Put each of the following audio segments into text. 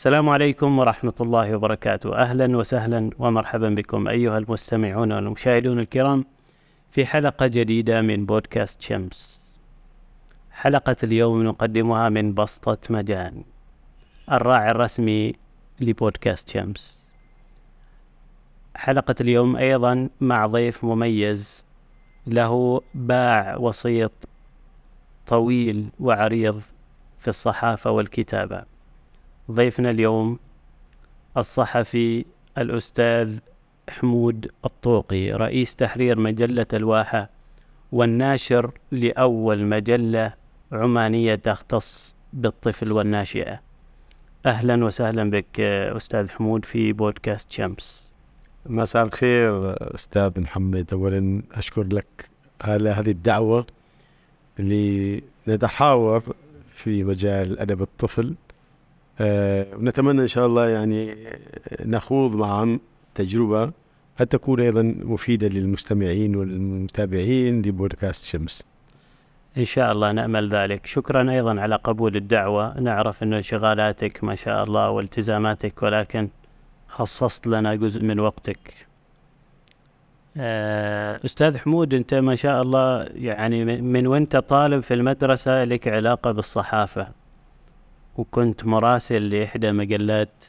السلام عليكم ورحمة الله وبركاته. أهلا وسهلا ومرحبا بكم أيها المستمعون والمشاهدون الكرام في حلقة جديدة من بودكاست شمس. حلقة اليوم نقدمها من بسطة مجان الراعي الرسمي لبودكاست شمس. حلقة اليوم أيضا مع ضيف مميز له باع وسيط طويل وعريض في الصحافة والكتابة. ضيفنا اليوم الصحفي الأستاذ حمود الطوقي رئيس تحرير مجلة الواحة والناشر لأول مجلة عمانية تختص بالطفل والناشئة. أهلا وسهلا بك أستاذ حمود في بودكاست شمس. مساء الخير أستاذ محمد. أولا أشكر لك على هذه الدعوة لنتحاور في مجال أدب الطفل. ونتمنى إن شاء الله يعني نخوض معا تجربة قد تكون أيضا مفيدة للمستمعين والمتابعين لبودكاست شمس. إن شاء الله نأمل ذلك. شكرا أيضا على قبول الدعوة. نعرف أن انشغالاتك ما شاء الله والتزاماتك ولكن خصصت لنا جزء من وقتك. آه، أستاذ حمود أنت ما شاء الله يعني من وأنت طالب في المدرسة لك علاقة بالصحافة. وكنت مراسل لإحدى مجلات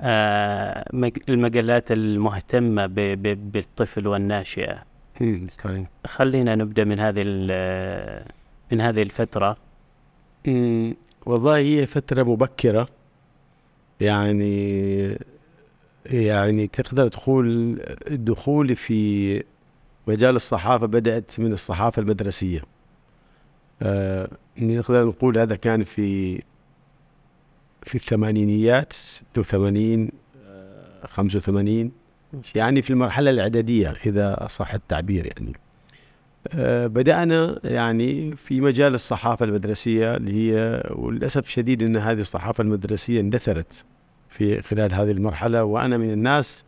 آه، المجلات المهتمة بالطفل والناشئة. خلينا نبدأ من هذه من هذه الفترة. والله هي فترة مبكرة. يعني يعني تقدر تقول دخولي في مجال الصحافة بدأت من الصحافة المدرسية. نقدر نقول هذا كان في في الثمانينيات 86 85 يعني في المرحلة الإعدادية إذا صح التعبير يعني. آه بدأنا يعني في مجال الصحافة المدرسية اللي هي وللأسف الشديد أن هذه الصحافة المدرسية اندثرت في خلال هذه المرحلة وأنا من الناس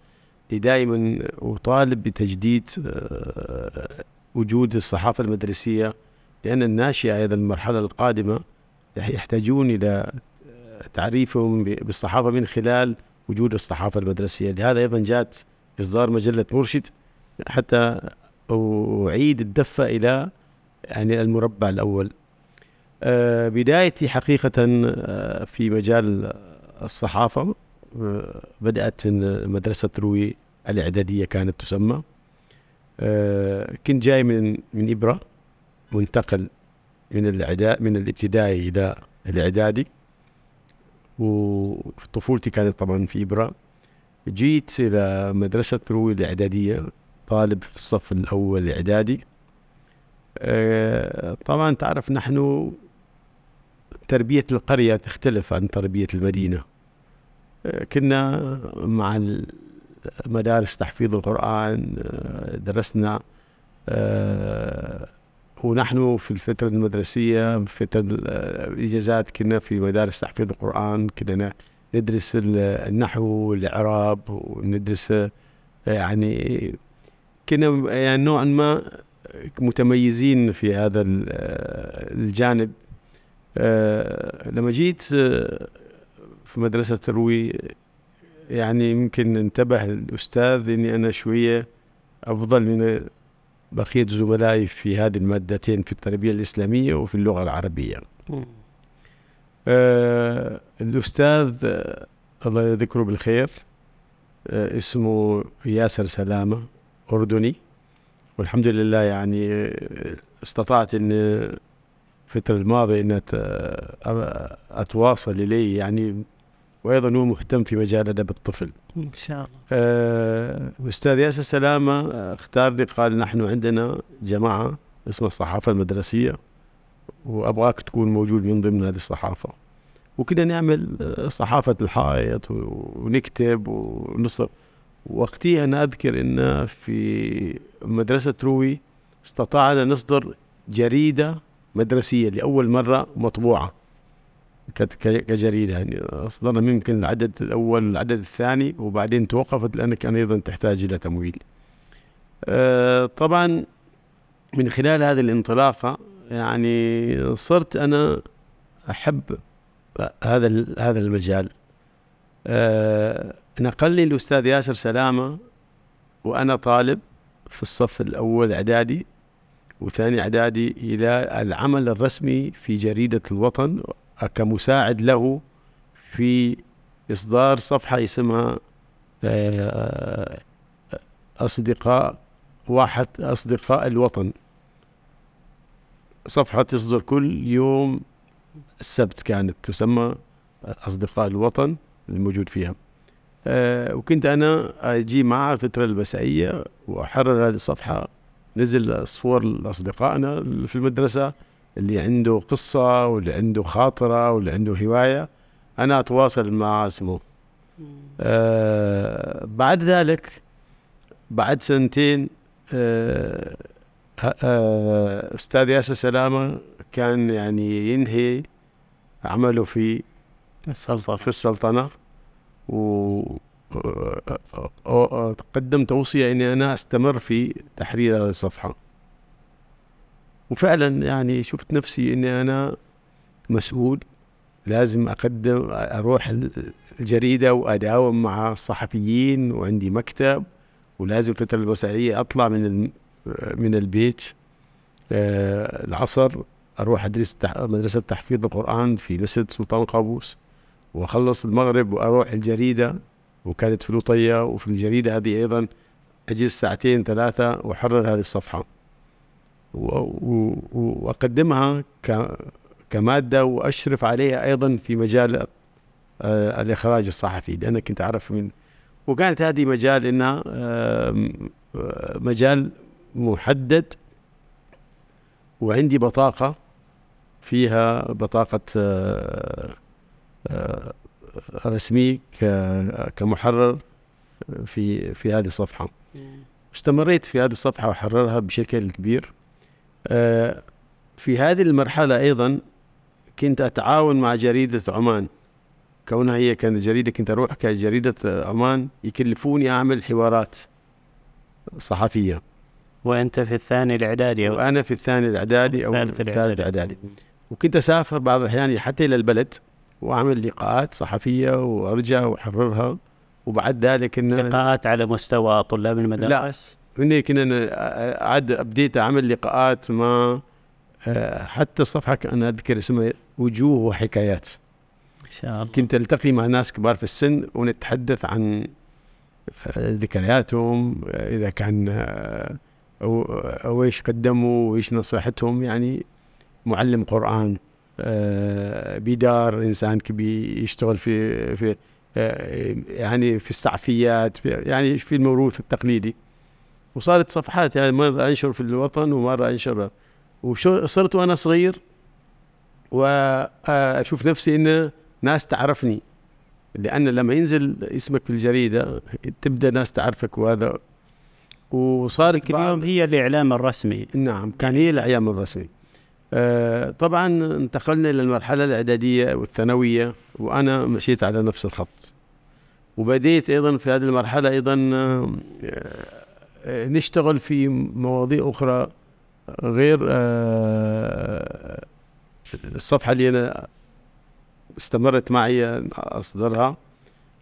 اللي دائما أطالب بتجديد آه، وجود الصحافة المدرسية لأن الناشئة أيضا المرحلة القادمة يحتاجون إلى تعريفهم بالصحافة من خلال وجود الصحافة المدرسية. لهذا أيضا جاءت إصدار مجلة مرشد حتى أعيد الدفة إلى يعني المربع الأول. آه، بدايتي حقيقة آه، في مجال الصحافة آه، بدأت من مدرسة روي الإعدادية كانت تسمى. كنت جاي من من إبرة. منتقل من الإعداد من الابتدائي إلى الإعدادي. وطفولتي كانت طبعا في إبرة جيت إلى مدرسة روي الإعدادية طالب في الصف الأول الإعدادي آه، طبعا تعرف نحن تربية القرية تختلف عن تربية المدينة. كنا مع مدارس تحفيظ القرآن درسنا آه، ونحن في الفترة المدرسية فترة الإجازات كنا في مدارس تحفيظ القرآن كنا ندرس النحو والإعراب وندرس يعني كنا يعني نوعا ما متميزين في هذا الجانب. لما جيت في مدرسة تروي يعني يمكن انتبه الأستاذ إني أنا شوية أفضل من بقية زملائي في هذه المادتين في التربية الإسلامية وفي اللغة العربية. آه الأستاذ آه الله يذكره بالخير آه اسمه ياسر سلامة أردني. والحمد لله يعني استطعت أن الفترة الماضية أن أتواصل إليه يعني وأيضا هو مهتم في مجال أدب الطفل. إن شاء الله. آه أستاذ ياسر سلامة اختارني قال نحن عندنا جماعة اسمها الصحافة المدرسية وأبغاك تكون موجود من ضمن هذه الصحافة. وكنا نعمل صحافة الحائط ونكتب ونصر وقتها أنا أذكر إن في مدرسة روي استطعنا نصدر جريدة مدرسية لأول مرة مطبوعة. كجريدة يعني. أصدرنا ممكن العدد الأول العدد الثاني وبعدين توقفت لأنها كان أيضا تحتاج إلى تمويل. أه طبعا من خلال هذه الانطلاقة يعني صرت أنا أحب هذا هذا المجال. آه، نقلني الاستاذ ياسر سلامة وأنا طالب في الصف الأول إعدادي وثاني إعدادي إلى العمل الرسمي في جريدة الوطن كمساعد له في إصدار صفحة اسمها آه، أصدقاء واحد أصدقاء الوطن. صفحة تصدر كل يوم السبت كانت تسمى أصدقاء الوطن الموجود فيها. أه وكنت أنا أجي معها الفترة المسائيه وأحرر هذه الصفحة. نزل صور لأصدقائنا اللي في المدرسة. اللي عنده قصة واللي عنده خاطرة واللي عنده هواية أنا أتواصل مع اسمه. أه بعد ذلك بعد سنتين أه أه أستاذ ياسر سلامة كان يعني ينهي عمله في السلطنة. في السلطنة و قدم توصية إني أنا أستمر في تحرير هذه الصفحة. وفعلا يعني شفت نفسي إني أنا مسؤول لازم أقدم أروح الجريدة وأداوم مع الصحفيين وعندي مكتب ولازم الفترة المسائية أطلع من من البيت آه، العصر أروح أدرس تح- مدرسة تحفيظ القرآن في مسجد سلطان قابوس وأخلص المغرب وأروح الجريدة وكانت في لوطيه وفي الجريدة هذه أيضا أجلس ساعتين ثلاثة وأحرر هذه الصفحة. و- و- واقدمها ك- كمادة وأشرف عليها أيضا في مجال آه، الإخراج الصحفي لأن كنت أعرف من وكانت هذه مجال آه، مجال محدد وعندي بطاقة فيها بطاقة آه، آه، رسمي كمحرر في في هذه الصفحة. استمريت في هذه الصفحة وحررها بشكل كبير. في هذه المرحلة أيضا كنت أتعاون مع جريدة عمان. كونها هي كانت جريدة كنت أروح كجريدة عمان يكلفوني أعمل حوارات صحفية. وأنت في الثاني الإعدادي أو وأنا في الثاني الإعدادي أو الثالث الثالث الإعدادي. وكنت أسافر بعض الأحيان حتى إلى البلد وأعمل لقاءات صحفية وأرجع وأحررها. وبعد ذلك إن لقاءات على مستوى طلاب المدارس؟ اني كنا عاد بديت أعمل لقاءات مع حتى الصفحه أنا أذكر اسمها وجوه وحكايات. إن شاء الله. كنت ألتقي مع ناس كبار في السن ونتحدث عن ذكرياتهم إذا كان آه، أو, أو إيش قدموا وإيش نصيحتهم. يعني معلم قرآن بدار إنسان كبير يشتغل في في يعني في السعفيات في يعني في الموروث التقليدي. وصارت صفحات يعني مره أنشر في الوطن ومره أنشر. وصرت وأنا صغير وأشوف نفسي إن ناس تعرفني لأن لما ينزل اسمك في الجريدة تبدأ ناس تعرفك وهذا. بعض- اليوم هي الإعلام الرسمي. نعم كان هي الأيام الرسمي. آه طبعا انتقلنا إلى المرحلة الإعدادية والثانوية وأنا مشيت على نفس الخط. وبديت أيضا في هذه المرحلة أيضا آه، آه، نشتغل في مواضيع أخرى غير آه، الصفحة اللي أنا استمرت معي أصدرها.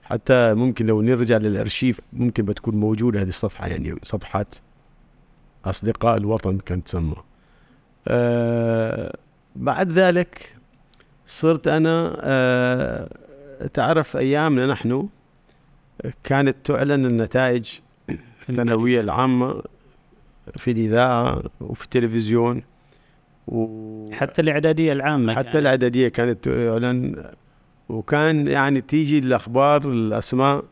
حتى ممكن لو نرجع للأرشيف ممكن بتكون موجودة هذه الصفحة يعني صفحات أصدقاء الوطن كانت تسمى آه بعد ذلك صرت أنا آه تعرف أيامنا نحن كانت تعلن النتائج الثانوية العامة في الإذاعة وفي التلفزيون و حتى الإعدادية العامة حتى كانت. الإعدادية كانت تعلن وكان يعني تيجي الأخبار الأسماء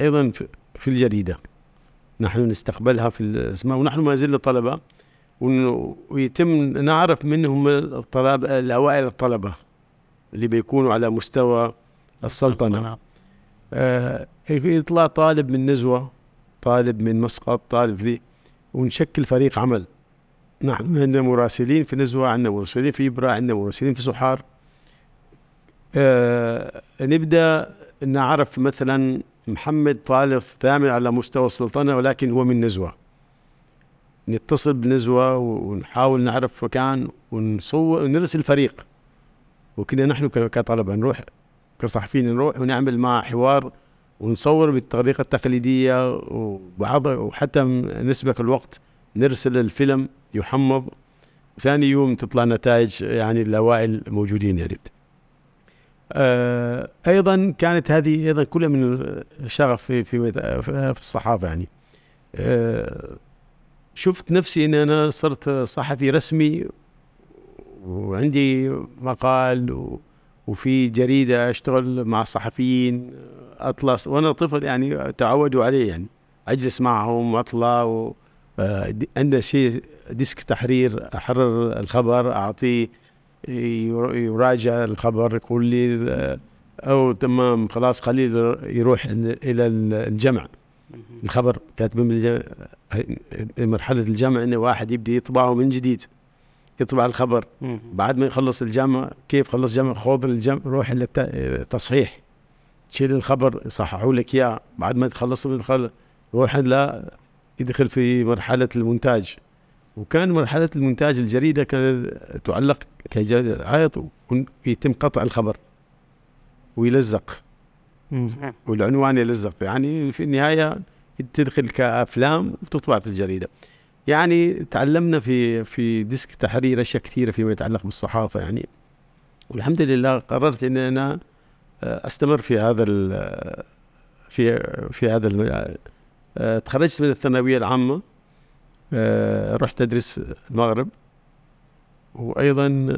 أيضا في- الجريدة. نحن نستقبلها في الأسماء ونحن ما زلنا طلبة. ون- ويتم نعرف منهم الطلبة الأوائل الطلبة اللي بيكونوا على مستوى السلطنة. آه يطلع طالب من نزوة. طالب من مسقط طالب ذي ونشكل فريق عمل. نحن عندنا مراسلين في نزوة عندنا مراسلين في إبرة عندنا مراسلين في سحار. آه نبدأ نعرف مثلا محمد طالب ثامن على مستوى السلطنة ولكن هو من نزوة. نتصل بنزوة ونحاول نعرف مكان ونصور ونرسل فريق وكنا نحن ك- كطلبة نروح كصحفيين نروح ونعمل معه حوار ونصور بالطريقة التقليدية وبعض وحتى نسبق الوقت نرسل الفيلم يحمض ثاني يوم تطلع نتائج يعني الاوائل موجودين يعني أيضا كانت هذه أيضا كلها من الشغف في في في الصحافة يعني. آه شفت نفسي إن أنا صرت صحفي رسمي وعندي مقال و وفي جريدة أشتغل مع صحفيين اطلع وأنا طفل يعني تعودوا عليه يعني. أجلس معهم وأطلع و آه، عنده شيء ديسك تحرير أحرر الخبر أعطيه ير- يراجع الخبر يقول لي آه، أو تمام خلاص خليه يروح إلى الجمع. الخبر كاتبين بالج- مرحلة الجمع إنه واحد يبدأ يطبعه من جديد. يطبع الخبر. بعد ما يخلص الجامعة كيف خلص جامعة خوض الجامعة روح للتصحيح تشيل الخبر يصححوا لك إياه. بعد ما تخلص من روح لا يدخل في مرحلة المونتاج. وكان مرحلة المونتاج الجريدة كانت تعلق كعيط ويتم قطع الخبر ويلزق. والعنوان يلزق. يعني في النهاية تدخل كأفلام وتطبع في الجريدة. يعني تعلمنا في في desk تحرير أشياء كثيرة فيما يتعلق بالصحافة يعني. والحمد لله قررت إن أنا آه، أستمر في هذا في في هذا آه، تخرجت من الثانوية العامة آه، رحت أدرس المغرب. وأيضا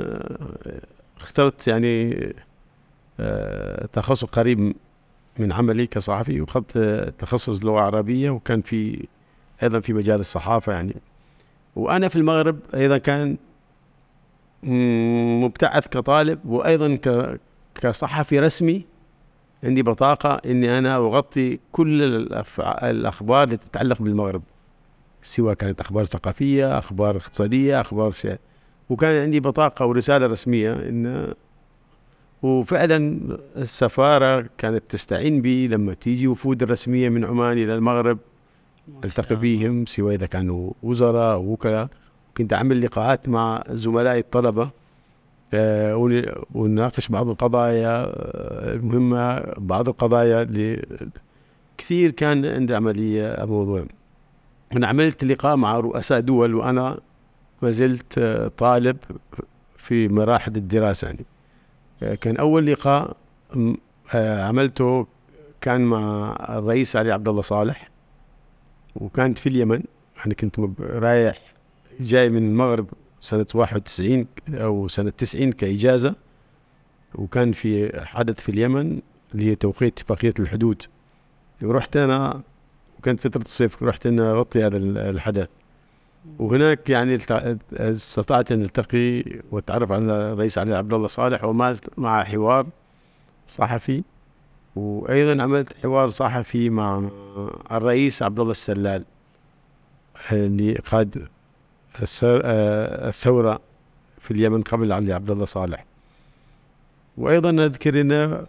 اخترت يعني تخصص قريب من عملي كصحفي وأخذت آه، تخصص لغة عربية وكان في أيضا في مجال الصحافة يعني. وأنا في المغرب أيضا كان مبتعث كطالب وأيضا كصحفي رسمي عندي بطاقة إني أنا أغطي كل الأخبار اللي تتعلق بالمغرب سواء كانت أخبار ثقافية أخبار اقتصادية أخبار سياسيه وكان عندي بطاقة ورسالة رسمية ان وفعلا السفارة كانت تستعين بي لما تيجي وفود الرسميه من عمان إلى المغرب. التقي فيهم سواء إذا كانوا وزراء أو وكلاء. كنت أعمل لقاءات مع زملائي الطلبة آه، ون- ونناقش بعض القضايا آه، المهمة بعض القضايا اللي كثير كان عندي عملية الموضوع. أنا عملت لقاء مع رؤساء دول وأنا ما زلت آه، طالب في مراحل الدراسة يعني. كان أول لقاء عملته كان مع الرئيس علي عبد الله صالح. وكانت في اليمن. أنا كنت رايح جاي من المغرب سنة 91 أو سنة 90 كإجازة. وكان في حدث في اليمن اللي هي توقيع اتفاقية الحدود. ورحت أنا وكانت فترة الصيف رحت أنا أغطي هذا ال- الحدث. وهناك يعني استطعت أن ألتقي وأتعرف على الرئيس علي عبد الله صالح وعملت مع حوار صحفي. وأيضا عملت حوار صحفي مع الرئيس عبد الله السلال اللي قاد الثور- الثورة في اليمن قبل علي عبد الله صالح وأيضا أذكر ان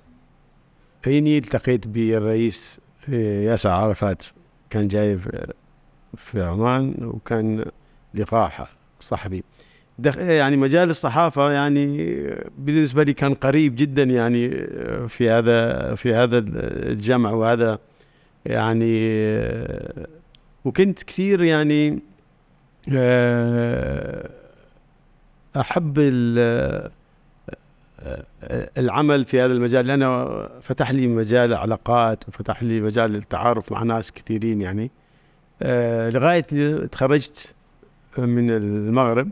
هيني التقيت بالرئيس آه، ياسر عرفات كان جاي في- عمان وكان لقاء صحفي. يعني مجال الصحافة يعني بالنسبة لي كان قريب جدا يعني في هذا في هذا الجمع وهذا يعني وكنت كثير يعني آه، أحب ال- العمل في هذا المجال لأنه فتح لي مجال علاقات وفتح لي مجال التعارف مع ناس كثيرين يعني. آه، لغاية تخرجت من المغرب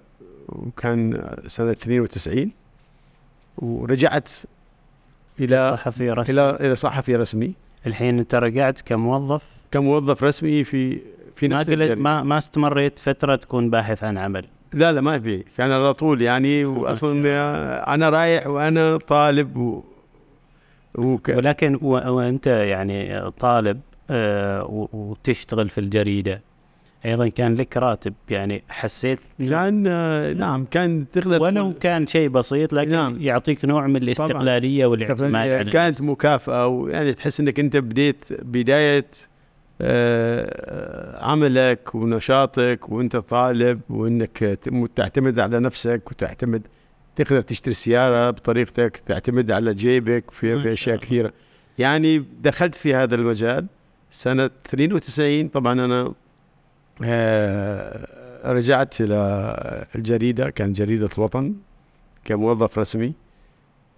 وكان سنة 92 ورجعت إلى صحفي رسمي. إلى إلى صحفي رسمي. الحين أنت رجعت كموظف؟ كموظف رسمي في في ما نفس قلت الجريدة. ما ما استمريت فترة تكون باحث عن عمل. لا لا ما في. كان على طول يعني واصلا أنا رايح وأنا طالب و... وك... ولكن و- وأنت يعني طالب آه، وتشتغل في الجريدة. أيضا كان لك راتب يعني حسيت كان نعم كان تقدر ولو كان شيء بسيط لكن نعم. يعطيك نوع من الاستقلالية والاعتماد كانت مكافأة ويعني تحس إنك أنت بديت بداية آه، عملك ونشاطك وأنت طالب وإنك تم- تعتمد على نفسك وتعتمد تقدر تشتري سيارة بطريقتك تعتمد على جيبك في أشياء. كثيرة يعني دخلت في هذا المجال سنة 92 طبعا أنا آه، رجعت إلى الجريدة كان جريدة الوطن كموظف رسمي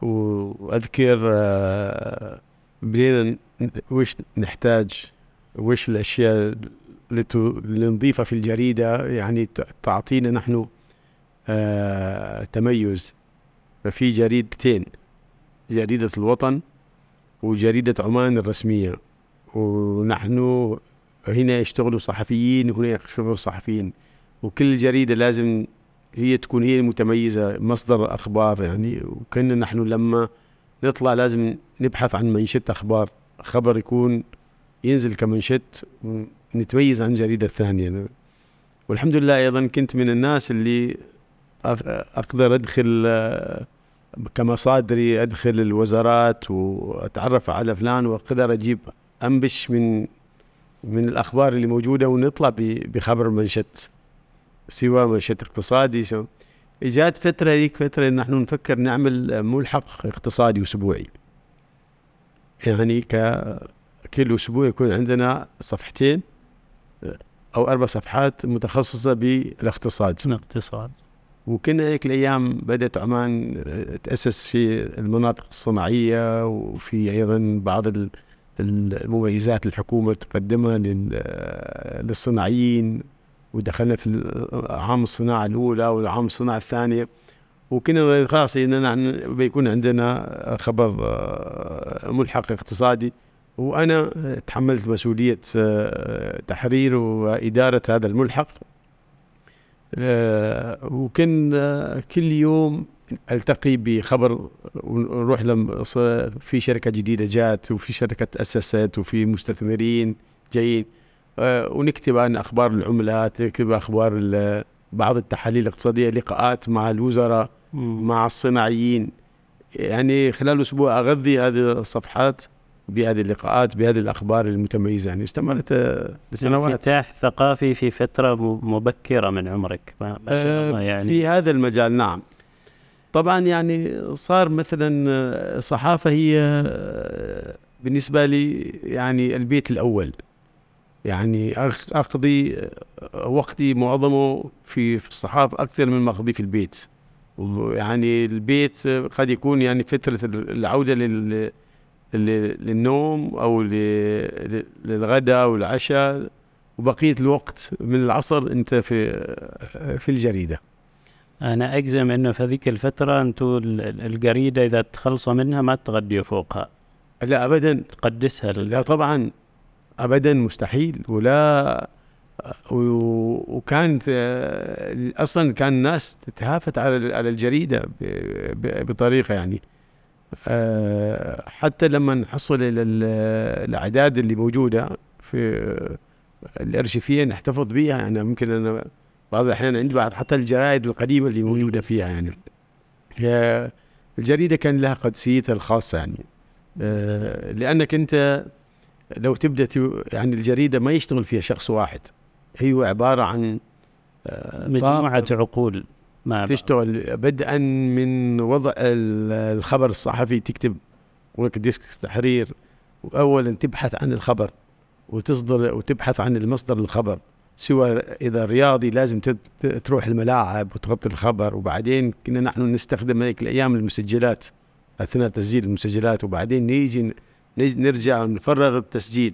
وأذكر آه، بدينا وش نحتاج وش الأشياء اللي نضيفها في الجريدة يعني تعطينا نحن آه، تميز. ففي جريدتين جريدة الوطن وجريدة عمان الرسمية ونحن هنا يشتغلوا صحفيين وهنا يشتغلوا صحفيين. وكل جريدة لازم هي تكون هي المتميزة مصدر أخبار يعني. وكنا نحن لما نطلع لازم نبحث عن منشط أخبار. خبر يكون ينزل كمنشط ونتميز عن الجريده الثانية والحمد لله أيضا كنت من الناس اللي أق- أقدر أدخل آه، كمصادري أدخل الوزارات وأتعرف على فلان وأقدر أجيب أنبش من من الأخبار اللي موجودة ونطلع بخبر منشط سواء منشط اقتصادي. سواء جات فترة ذيك فترة إن نحن نفكر نعمل ملحق اقتصادي أسبوعي. يعني ك كل أسبوع يكون عندنا صفحتين أو أربع صفحات متخصصة بالاقتصاد. الاقتصاد. وكنا هيك الأيام بدأت عمان تأسس في المناطق الصناعية وفي أيضا بعض المميزات الحكومة تقدمها لل- للصناعيين ودخلنا في عام الصناعة الأولى والعام الصناعة الثانية. وكنا خلاص نحن بيكون عندنا خبر آه، ملحق اقتصادي. وأنا تحملت مسؤولية آه، تحرير وإدارة هذا الملحق. آه، وكان كل يوم ألتقي بخبر ونروح في شركة جديدة جات وفي شركة تاسست وفي مستثمرين جايين. آه، ونكتب عن أخبار العملات نكتب أخبار بعض التحاليل الاقتصادية لقاءات مع الوزراء مع الصناعيين. يعني خلال أسبوع أغذي هذه الصفحات بهذه اللقاءات بهذه الأخبار المتميزة. يعني استمرت آه، لسنوات. انفتاح ثقافي في فترة م- مبكرة من عمرك ما, ما شاء الله يعني. في هذا المجال نعم. طبعا يعني صار مثلا آه، الصحافة هي آه، بالنسبة لي يعني البيت الأول. يعني أقضي آه، وقتي معظمه في الصحافة أكثر من ما أقضيه في البيت. يعني البيت آه، قد يكون يعني فترة العودة لل لل- للنوم أو للغداء والعشاء وبقية الوقت من العصر أنت في آه، في الجريدة. أنا أجزم إنه في ذيك الفترة أنتم ال- ال- الجريدة إذا تخلصوا منها ما تغديوا فوقها. لا ابدا. تقدسها لل- لا طبعا. ابدا مستحيل. ولا وكانت أصلا كان الناس تتهافت على على الجريدة ب- ب- بطريقة يعني. آه، حتى لما نحصل إلى ال- الأعداد اللي موجودة في الأرشيفية نحتفظ بها يعني ممكن أنا بعض الأحيان عندي بعض حتى الجرائد القديمة اللي موجودة فيها يعني. هي الجريدة كان لها قدسيتها الخاصة يعني. آه، لأنك أنت لو تبدأ تو- يعني الجريدة ما يشتغل فيها شخص واحد. هي عبارة عن آه، مجموعة عقول. مع بعض. تشتغل بدءا من وضع ال- الخبر الصحفي تكتب هناك ديسك تحرير واولا تبحث عن الخبر وتصدر وتبحث عن المصدر الخبر. سواء إذا رياضي لازم تروح الملاعب وتغطي الخبر وبعدين كنا نحن نستخدم هيك الأيام المسجلات أثناء تسجيل المسجلات وبعدين نيجي نرجع نفرغ التسجيل.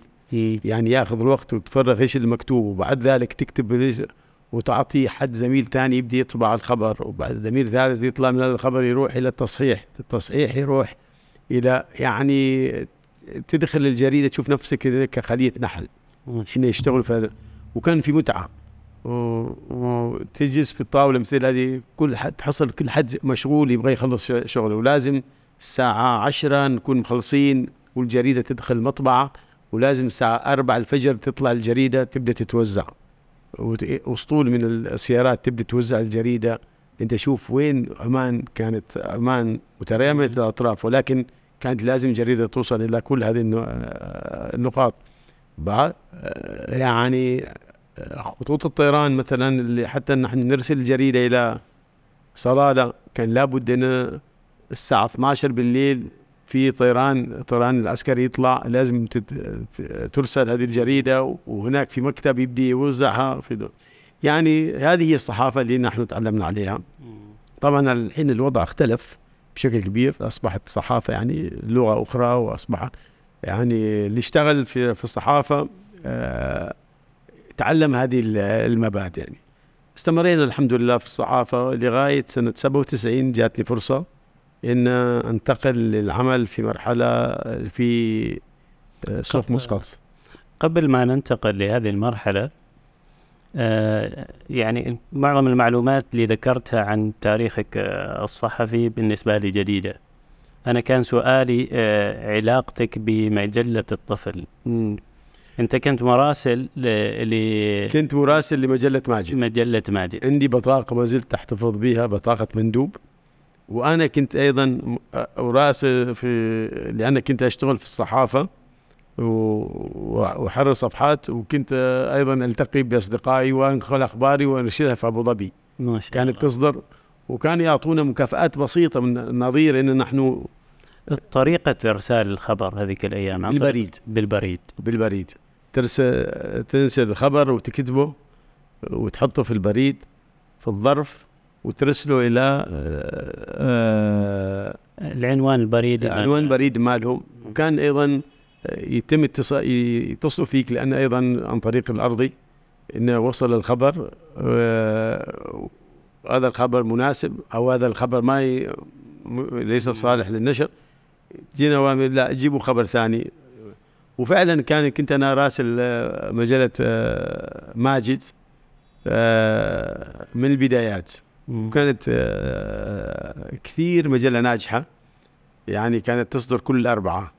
يعني ياخذ الوقت وتفرغ إيش المكتوب وبعد ذلك تكتب وتعطي حد زميل ثاني يبدي يطبع الخبر وبعد زميل ثالث يطلع من هذا الخبر يروح إلى التصحيح التصحيح يروح إلى يعني تدخل الجريدة تشوف نفسك كخليه نحل. هنا يشتغلوا في هذا؟ وكان في متعة. وتجلس في الطاولة مثل هذه كل حد تحصل كل حد مشغول يبغى يخلص شغله. ولازم الساعة عشرة نكون مخلصين والجريدة تدخل المطبعة ولازم الساعة أربعة الفجر تطلع الجريدة تبدأ تتوزع. واسطول من السيارات تبدأ توزع الجريدة. أنت شوف وين عمان كانت عمان مترامية الاطراف ولكن كانت لازم جريده توصل إلى كل هذه آه، النقاط. بعد يعني خطوط الطيران مثلا اللي حتى نحن نرسل الجريدة إلى صلالة كان لابد أن الساعة 12 بالليل في طيران طيران العسكري يطلع لازم ترسل هذه الجريدة وهناك في مكتب يبدي يوزعها في. يعني هذه هي الصحافة اللي نحن تعلمنا عليها طبعا الحين الوضع اختلف بشكل كبير أصبحت الصحافة يعني لغة أخرى وأصبح يعني اللي اشتغل في في الصحافة آه تعلم هذه المبادئ يعني. استمرينا الحمد لله في الصحافة لغاية سنة 97 جاتني فرصة إن أنتقل للعمل في مرحلة في آه، سوق مسقط. قبل ما ننتقل لهذه المرحلة آه، يعني معظم المعلومات اللي ذكرتها عن تاريخك آه، الصحفي بالنسبة لي جديدة. أنا كان سؤالي علاقتك بمجلة الطفل. أنت كنت مراسل ل كنت مراسل لمجلة ماجد. مجلة ماجد. عندي بطاقة ما زلت أحتفظ بها بطاقة مندوب. وأنا كنت أيضا وراسل في لأن كنت أشتغل في الصحافة وحرر صفحات وكنت أيضا ألتقي بأصدقائي وأنقل أخباري وانشرها في أبو ظبي. كانت تصدر وكان يعطونا مكافآت بسيطة من النظير إن نحن طريقة إرسال الخبر هذيك الأيام بالبريد. بالبريد. بالبريد. ترسل تنشر الخبر وتكتبه وتحطه في البريد في الظرف وترسلوا إلى آه العنوان البريدي العنوان البريدي مالهم. وكان أيضا يتم يتصلوا فيك لأن أيضا عن طريق الأرضي إنه وصل الخبر آه هذا الخبر مناسب أو هذا الخبر ما ي... ليس صالح للنشر. جينا لا جيبوا خبر ثاني. وفعلا كان كنت أنا راسل آه، مجلة آه، ماجد آه، من البدايات. وكانت كثير مجلة ناجحة. يعني كانت تصدر كل الأربعة.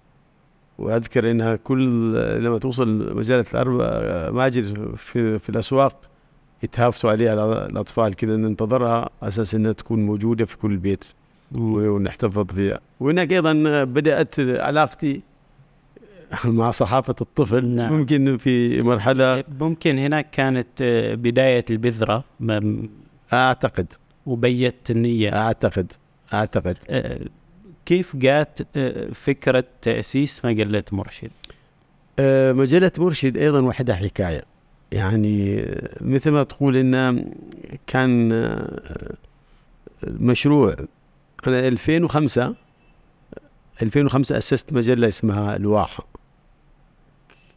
وأذكر إنها كل لما توصل مجلة الأربعة آه، ماجد في, في الأسواق يتهافتوا عليها الأطفال كذا ننتظرها أساس إنها تكون موجودة في كل بيت. ونحتفظ فيها. وهناك أيضا بدأت علاقتي مع صحافة الطفل. نعم. ممكن في مرحلة ممكن هناك كانت بداية البذرة أعتقد. وبيت النية. أعتقد. أعتقد. أه كيف جات أه فكرة تأسيس مجلة مرشد؟ أه مجلة مرشد أيضا وحدها حكاية. يعني مثل ما تقول إن كان مشروع أنا 2005 2005 أسست مجلة اسمها الواحة.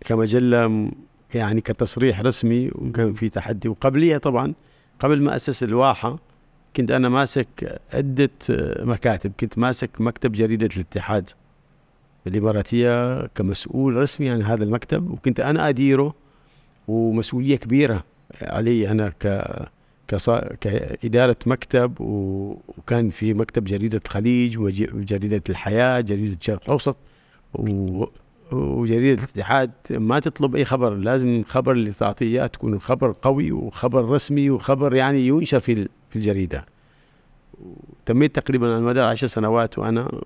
كمجلة يعني كتصريح رسمي وكان في تحدي. وقبليها طبعا قبل ما أسس الواحة كنت أنا ماسك عدة مكاتب. كنت ماسك مكتب جريدة الاتحاد. الإماراتية كمسؤول رسمي عن هذا المكتب. وكنت أنا أديره ومسؤولية كبيرة علي أنا ك كإدارة مكتب وكان في مكتب جريدة الخليج وجريدة الحياة جريدة الشرق الأوسط وجريدة الاتحاد. ما تطلب أي خبر لازم الخبر اللي تعطيه تكون خبر قوي وخبر رسمي وخبر يعني ينشر في في الجريدة. تميت تقريبا على مدار عشر سنوات وأنا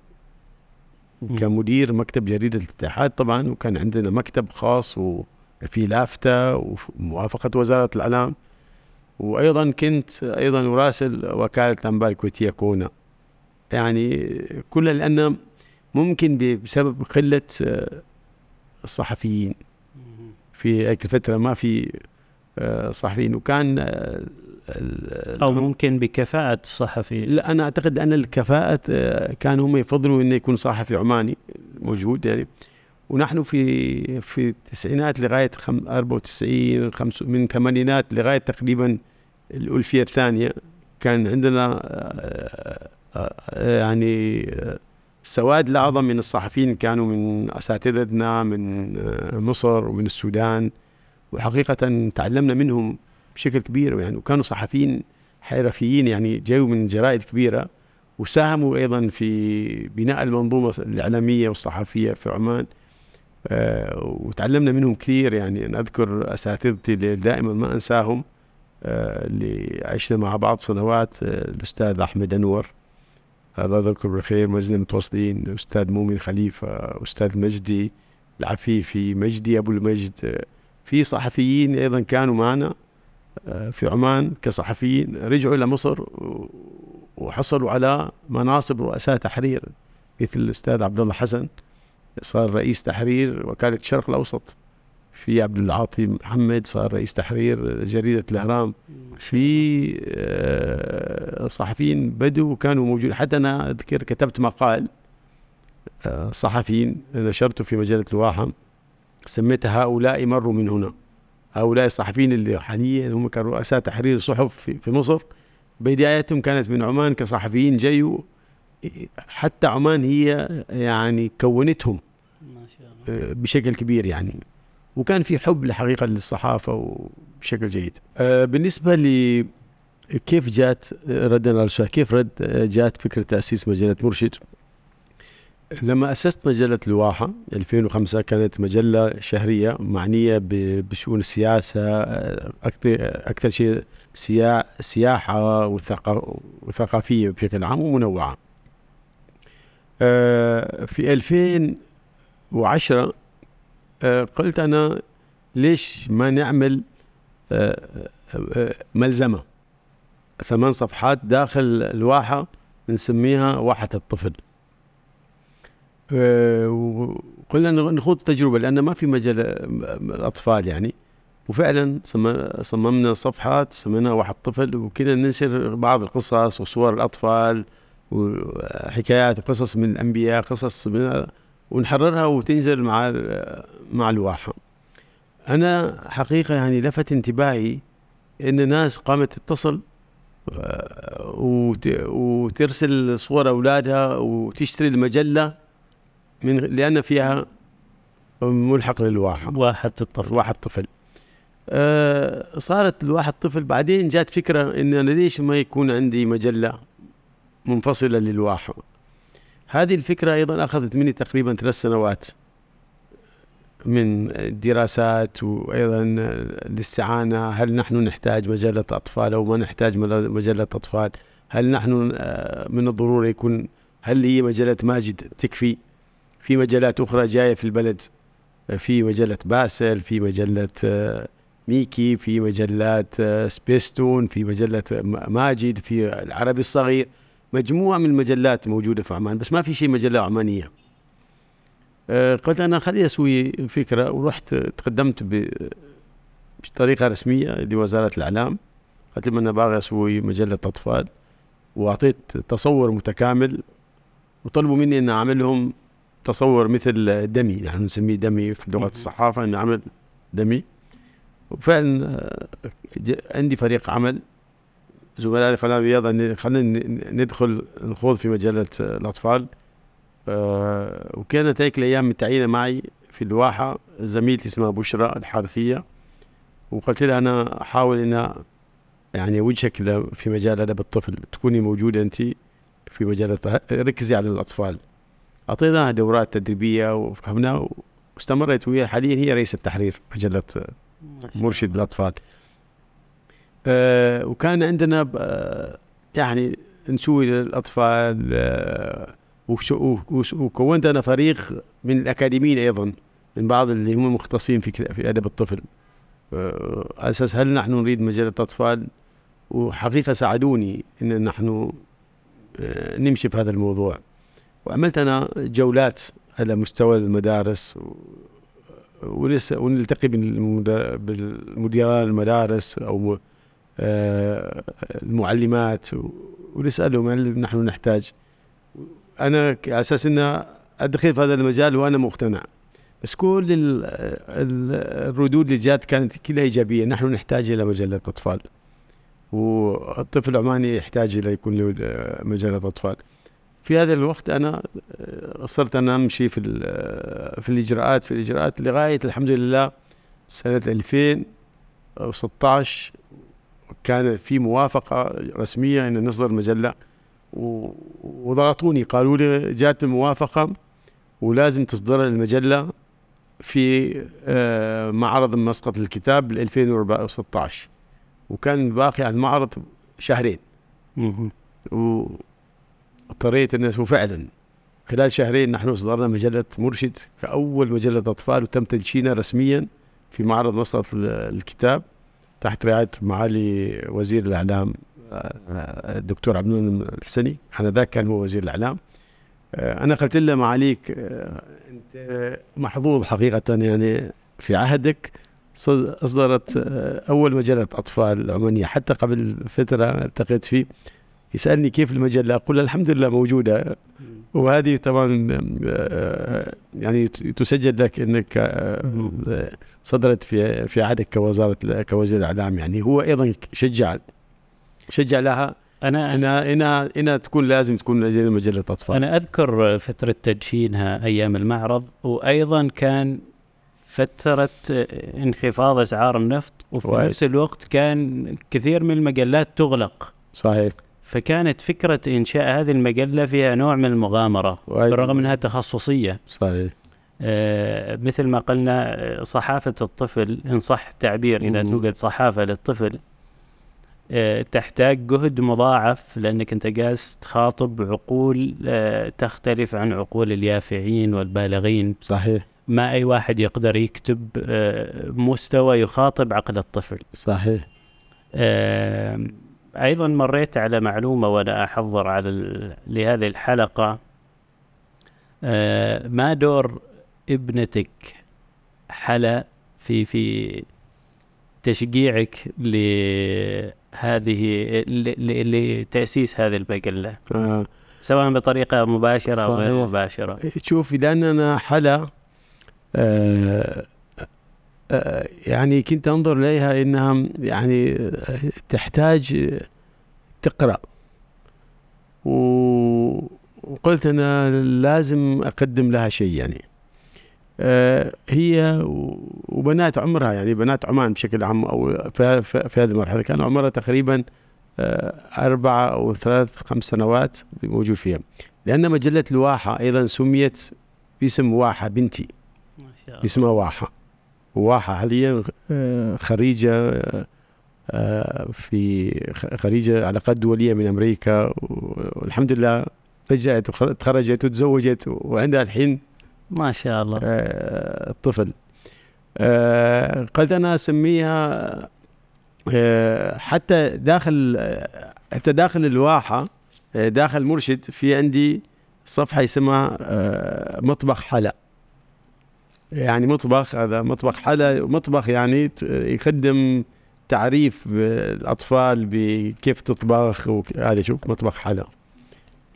كمدير مكتب جريدة الاتحاد طبعا وكان عندنا مكتب خاص وفي لافتة وموافقة وزارة الإعلام. وأيضا كنت أيضا أراسل وكالة الأنباء الكويتية كونا. يعني كل لأن ممكن بسبب قلة الصحفيين. في هيك الفترة ما في آه، صحفيين. وكان آه، أو ممكن بكفاءة الصحفي لا أنا أعتقد أن الكفاءة آه، كانوا هم يفضلوا أنه يكون صحفي عماني موجود يعني. ونحن في في التسعينات لغاية 94 من الثمانينات لغاية تقريبا الألفية الثانية كان عندنا يعني السواد الأعظم من الصحفيين كانوا من أساتذتنا من آه، مصر ومن السودان وحقيقة تعلمنا منهم بشكل كبير. يعني وكانوا صحفيين حرفيين يعني جاوا من جرائد كبيرة وساهموا أيضا في بناء المنظومة الإعلامية والصحفية في عمان. آه وتعلمنا منهم كثير. يعني أنا أذكر أساتذتي اللي دائما ما أنساهم آه اللي عشنا مع بعض سنوات آه الأستاذ أحمد أنور. هذا ذكر بخير مجدنا متواصلين. أستاذ مؤمن خليفة أستاذ مجدي العفيفي مجدي أبو المجد. في صحفيين أيضا كانوا معنا آه، في عمان كصحفيين. رجعوا إلى مصر وحصلوا على مناصب رؤساء تحرير مثل الأستاذ عبد الله حسن. صار رئيس تحرير وكالة الشرق الأوسط. في عبد العاطي محمد صار رئيس تحرير جريدة الإهرام. في آه، صحفيين بدوا وكانوا موجودين حتى أنا أذكر كتبت مقال آه، صحفيين نشرته في مجلة الواحة. سميته هؤلاء مروا من هنا. هؤلاء الصحفيين اللي حاليا هم كانوا رؤساء تحرير صحف في مصر. بدايتهم كانت من عمان كصحفيين جيوا. حتى عمان هي يعني كونتهم ما شاء الله. آه، بشكل كبير يعني وكان في حب الحقيقة للصحافة وبشكل جيد. آه، بالنسبة ل كيف جات ردا على السؤال كيف رد جات فكرة تأسيس مجلة مرشد؟ لما أسست مجلة الواحه 2005 كانت مجلة شهرية معنية بشؤون السياسة أكثر أكثر شيء سياحة وثقافية بشكل عام ومنوعة. آه، في 2010 آه، قلت أنا ليش ما نعمل آه، ملزمة؟ ثمان صفحات داخل الواحة نسميها واحة الطفل. وقلنا نخوض تجربه لأن ما في مجال الأطفال يعني. وفعلا صممنا صفحات سميناها واحد طفل وكذا ننشر بعض القصص وصور الأطفال وحكايات وقصص من الأنبياء قصص من ونحررها وتنزل مع مع الواحة أنا حقيقة يعني لفت انتباهي إن الناس قامت تتصل آه، وترسل صور أولادها وتشتري المجلة من لأن فيها ملحق للواحة واحد الطفل. واحد طفل. أه صارت الواحد طفل بعدين جات فكرة إن أنا ليش ما يكون عندي مجلة منفصلة للواحة هذه الفكرة أيضا أخذت مني تقريبا ثلاث سنوات من دراسات وأيضا الاستعانة. هل نحن نحتاج مجلة أطفال أو ما نحتاج مجلة أطفال؟ هل نحن آه، من الضروري يكون هل هي مجلة ماجد تكفي؟ في مجلات أخرى جاية في البلد في مجلة باسل في مجلة آه، ميكي في مجلات آه، سبيستون في مجلة ماجد في العربي الصغير. مجموعة من المجلات موجودة في عمان بس ما في شيء مجلة عمانية. آه، قلت أنا خليني أسوي فكرة ورحت تقدمت بطريقة رسمية لوزارة الإعلام. قلت لهم أنا باغي أسوي مجلة أطفال وأعطيت تصور متكامل وطلبوا مني أن أعمل لهم تصور مثل دمي نحن يعني نسميه دمي في لغة الصحافة أن أعمل دمي. وفعلا آه، عندي فريق عمل زملائي في الرياضة خلينا ندخل نخوض في مجلة الأطفال. أه وكانت هيك الأيام متعينة معي في الواحة. زميلتي اسمها بشرى الحارثية. وقلت لها أنا أحاول أن يعني وجهك في مجال أدب الطفل. تكوني موجودة أنت في مجال ركزي على الأطفال. أعطيناها دورات تدريبية وفهمنا واستمرت وهي حاليا هي رئيس التحرير مجلة مرشد الأطفال. آه وكان عندنا يعني نسوي للأطفال آه وكونت أنا فريق من الأكاديميين أيضا من بعض اللي هم مختصين في في أدب الطفل. آه أساس هل نحن نريد مجله اطفال وحقيقة ساعدوني إن نحن آه نمشي في هذا الموضوع. وعملت أنا جولات على مستوى المدارس ونلتقي بالمديران المدارس أو آه، المعلمات ونسألهم هل نحن نحتاج. أنا على أساس ان أدخل في هذا المجال وأنا مقتنع. بس كل الردود اللي جات كانت كلها إيجابية. نحن نحتاج إلى مجلة أطفال. والطفل العماني يحتاج إلى يكون له مجلة أطفال. في هذا الوقت أنا آه، صرت أنا أمشي في في الإجراءات. في الإجراءات لغاية الحمد لله سنة 2016 كان في موافقة رسمية أن نصدر مجلة. وضغطوني قالوا لي جات الموافقة ولازم تصدر المجلة في آه، معرض مسقط الكتاب بال 2016 وكان باقي على المعرض شهرين. واضطريت إن وفعلا خلال شهرين نحن اصدرنا مجلة مرشد كأول مجلة أطفال وتم تدشينها رسميا في معرض مسقط الكتاب. تحت رعاية معالي وزير الإعلام آه، الدكتور عبد المنعم الحسني. ذاك كان هو وزير الإعلام. آه، أنا قلت له معاليك آه، أنت محظوظ حقيقة يعني في عهدك. أصدرت أول مجلة أطفال عمانية. حتى قبل فترة التقيت فيه يسألني كيف المجله أقول له الحمد لله موجوده وهذه طبعا آه، يعني تسجل لك إنك آه، صدرت في في عهدك كوزارة كوزير الإعلام. يعني هو أيضا شجع شجع لها أنا انها انها انها تكون لازم تكون مجلة اطفال أنا أذكر فترة تدشينها أيام المعرض وأيضا كان فترة انخفاض أسعار النفط وفي نفس الوقت كان كثير من المجلات تغلق. صحيح. فكانت فكرة إنشاء هذه المجلة فيها نوع من المغامرة بالرغم أنها تخصصية. صحيح. آه مثل ما قلنا آه، صحافة الطفل إن صح التعبير إذا توجد صحافة للطفل آه تحتاج جهد مضاعف لأنك أنت جالس تخاطب عقول آه تختلف عن عقول اليافعين والبالغين. صحيح. ما أي واحد يقدر يكتب آه مستوى يخاطب عقل الطفل. صحيح. أيضا مريت على معلومة وأنا أحضر على لهذه الحلقة. آه ما دور ابنتك حلا في في تشجيعك لهذه لتأسيس هذه المجله آه. سواء بطريقة مباشرة أو غير مباشرة. شوفي لأننا حلا آه يعني كنت أنظر إليها إنها يعني تحتاج تقرأ. وقلت أنا لازم أقدم لها شيء يعني. آه، هي وبنات عمرها يعني بنات عمان بشكل عام أو في, هذه المرحلة كان عمرها تقريبا آه، أربعة أو ثلاث خمس سنوات موجود فيها. لأن مجلة الواحة أيضا سميت باسم واحة بنتي. ما شاء الله. اسمها واحة. واحة حاليا آه، خريجة آه، في خريجة علاقات دولية من أمريكا والحمد لله رجعت وتخرجت وتزوجت وعندها الحين ما شاء الله. آه، الطفل. قد أنا أسميها حتى داخل حتى داخل الواحة داخل مرشد في عندي صفحة اسمها مطبخ حلا. يعني مطبخ هذا مطبخ حلا مطبخ يعني يقدم تعريف الاطفال بكيف تطبخ هذا شوف مطبخ حلا.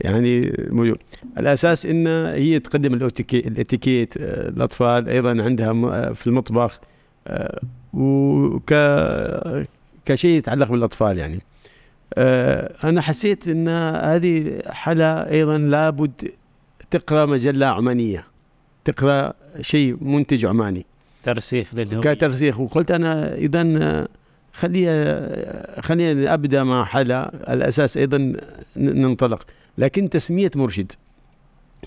يعني موجود الأساس ان هي تقدم الإتيكيت الأطفال أيضا عندها في المطبخ آه، وك كشيء يتعلق بالأطفال يعني. آه، أنا حسيت إن هذه حلا أيضا لابد تقرأ مجلة عمانية تقرأ شيء منتج عماني. ترسيخ للهوية. كترسيخ. وقلت أنا اذا خلي خلينا أبدأ مع حلا. الأساس أيضا ننطلق. لكن تسمية مرشد.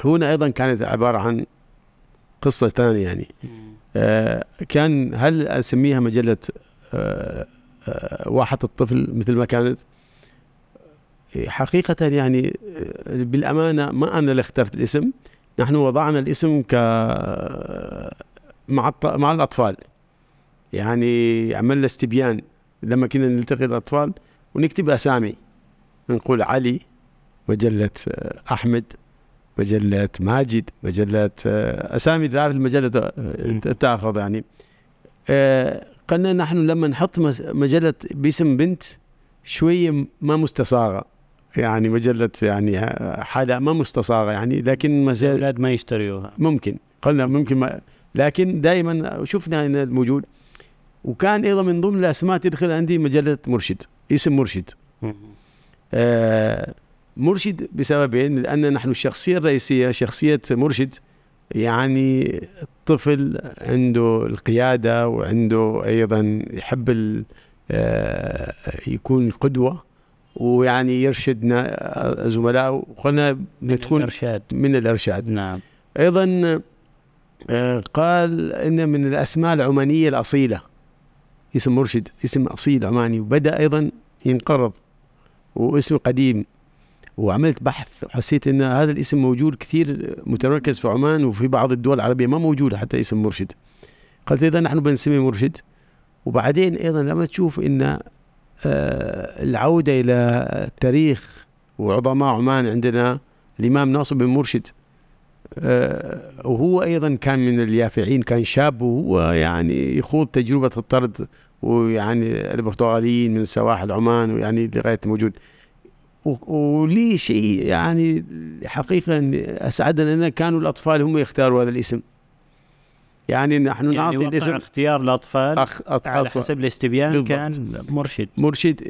هنا أيضا كانت عبارة عن قصة ثانية يعني. آه كان هل أسميها مجلة آه آه واحة الطفل مثل ما كانت؟ حقيقة يعني آه، بالأمانة ما أنا اللي اخترت الاسم. نحن وضعنا الاسم ك مع مع الأطفال. يعني عملنا استبيان. لما كنا نلتقي الأطفال ونكتب أسامي. نقول علي مجلة أحمد مجلة ماجد مجلة أسامي تعرف المجلة تأخذ يعني. آه، قلنا نحن لما نحط مجلة باسم بنت شوية ما مستصاغة. يعني مجلة يعني حاجة ما مستصاغة يعني لكن ما زال الأولاد ما يشتريوها. ممكن. قلنا ممكن ما لكن دائما شفنا إن الموجود. وكان أيضا من ضمن الأسماء تدخل عندي مجلة مرشد اسم مرشد. آه مرشد بسببين لأن نحن الشخصية الرئيسية شخصية مرشد يعني الطفل عنده القيادة وعنده أيضا يحب آه يكون قدوة. ويعني يرشدنا زملائه وقلنا تكون الإرشاد. من الإرشاد. نعم. أيضا آه، قال إن من الأسماء العمانية الأصيلة. اسم مرشد اسم أصيل عماني. وبدأ أيضا ينقرض واسم قديم. وعملت بحث حسيت إن هذا الاسم موجود كثير متمركز في عمان وفي بعض الدول العربية ما موجود حتى اسم مرشد. قلت اذا نحن بنسمي مرشد. وبعدين أيضا لما تشوف إن آه، العودة إلى التاريخ وعظماء عمان عندنا الإمام ناصر بن مرشد آه، وهو أيضا كان من اليافعين كان شاب وهو يعني يخوض تجربة الطرد ويعني البرتغاليين من سواحل عمان ويعني لغاية موجود. ولي شيء يعني حقيقة أسعدنا أن كانوا الأطفال هم يختاروا هذا الاسم. يعني نحن يعني نعطي الاسم اختيار الأطفال أخ أط- على أطفال. حسب الاستبيان بالضبط. كان مرشد. مرشد.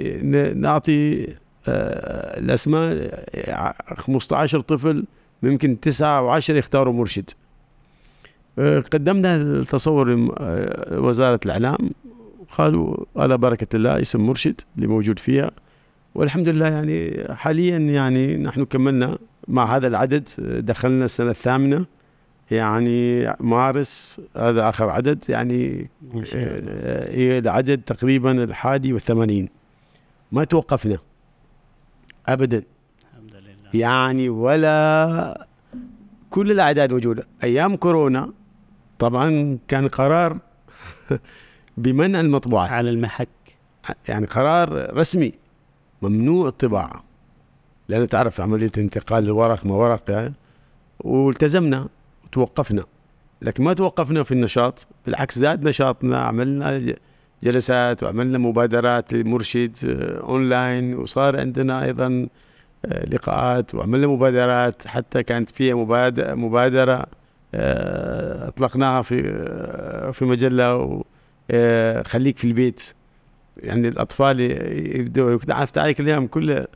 نعطي آه، الأسماء آه، 15 طفل ممكن تسعة و10 يختاروا مرشد. آه، قدمنا التصور آه، وزارة الإعلام. قالوا على بركة الله اسم مرشد اللي موجود فيها. والحمد لله يعني حاليا يعني نحن كملنا مع هذا العدد. آه، دخلنا السنة الثامنة. يعني مارس هذا آخر عدد يعني. آه، هي العدد تقريبا الحادي والثمانين. ما توقفنا. ابدا. الحمد لله. يعني ولا كل الأعداد موجودة. أيام كورونا طبعا كان قرار بمنع المطبوعات. على المحك. يعني قرار رسمي. ممنوع الطباعة. لأن تعرف عملية انتقال الورق ما ورق يعني والتزمنا. وتوقفنا لكن ما توقفنا في النشاط بالعكس زاد نشاطنا عملنا جلسات وعملنا مبادرات لمرشد آه، اونلاين وصار عندنا أيضا آه، لقاءات وعملنا مبادرات. حتى كانت فيها مبادرة, مبادرة آه، أطلقناها في آه، في مجلة آه، خليك في البيت. يعني الأطفال يبدوا تعرف تعالي الأيام كله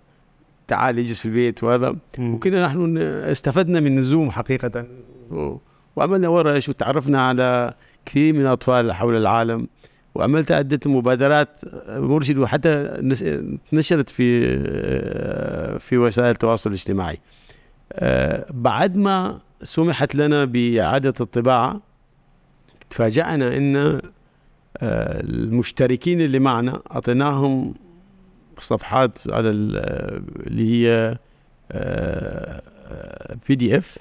تعال يجلس في البيت وهذا. وكنا نحن استفدنا من الزوم حقيقة. و- وعملنا ورش وتعرفنا على كثير من الأطفال حول العالم. وعملت عدة مبادرات مرشد وحتى نشرت في في وسائل التواصل الاجتماعي. آه، بعد ما سمحت لنا بإعادة الطباعة تفاجأنا أن آه، المشتركين اللي معنا أعطيناهم صفحات على ال- اللي هي PDF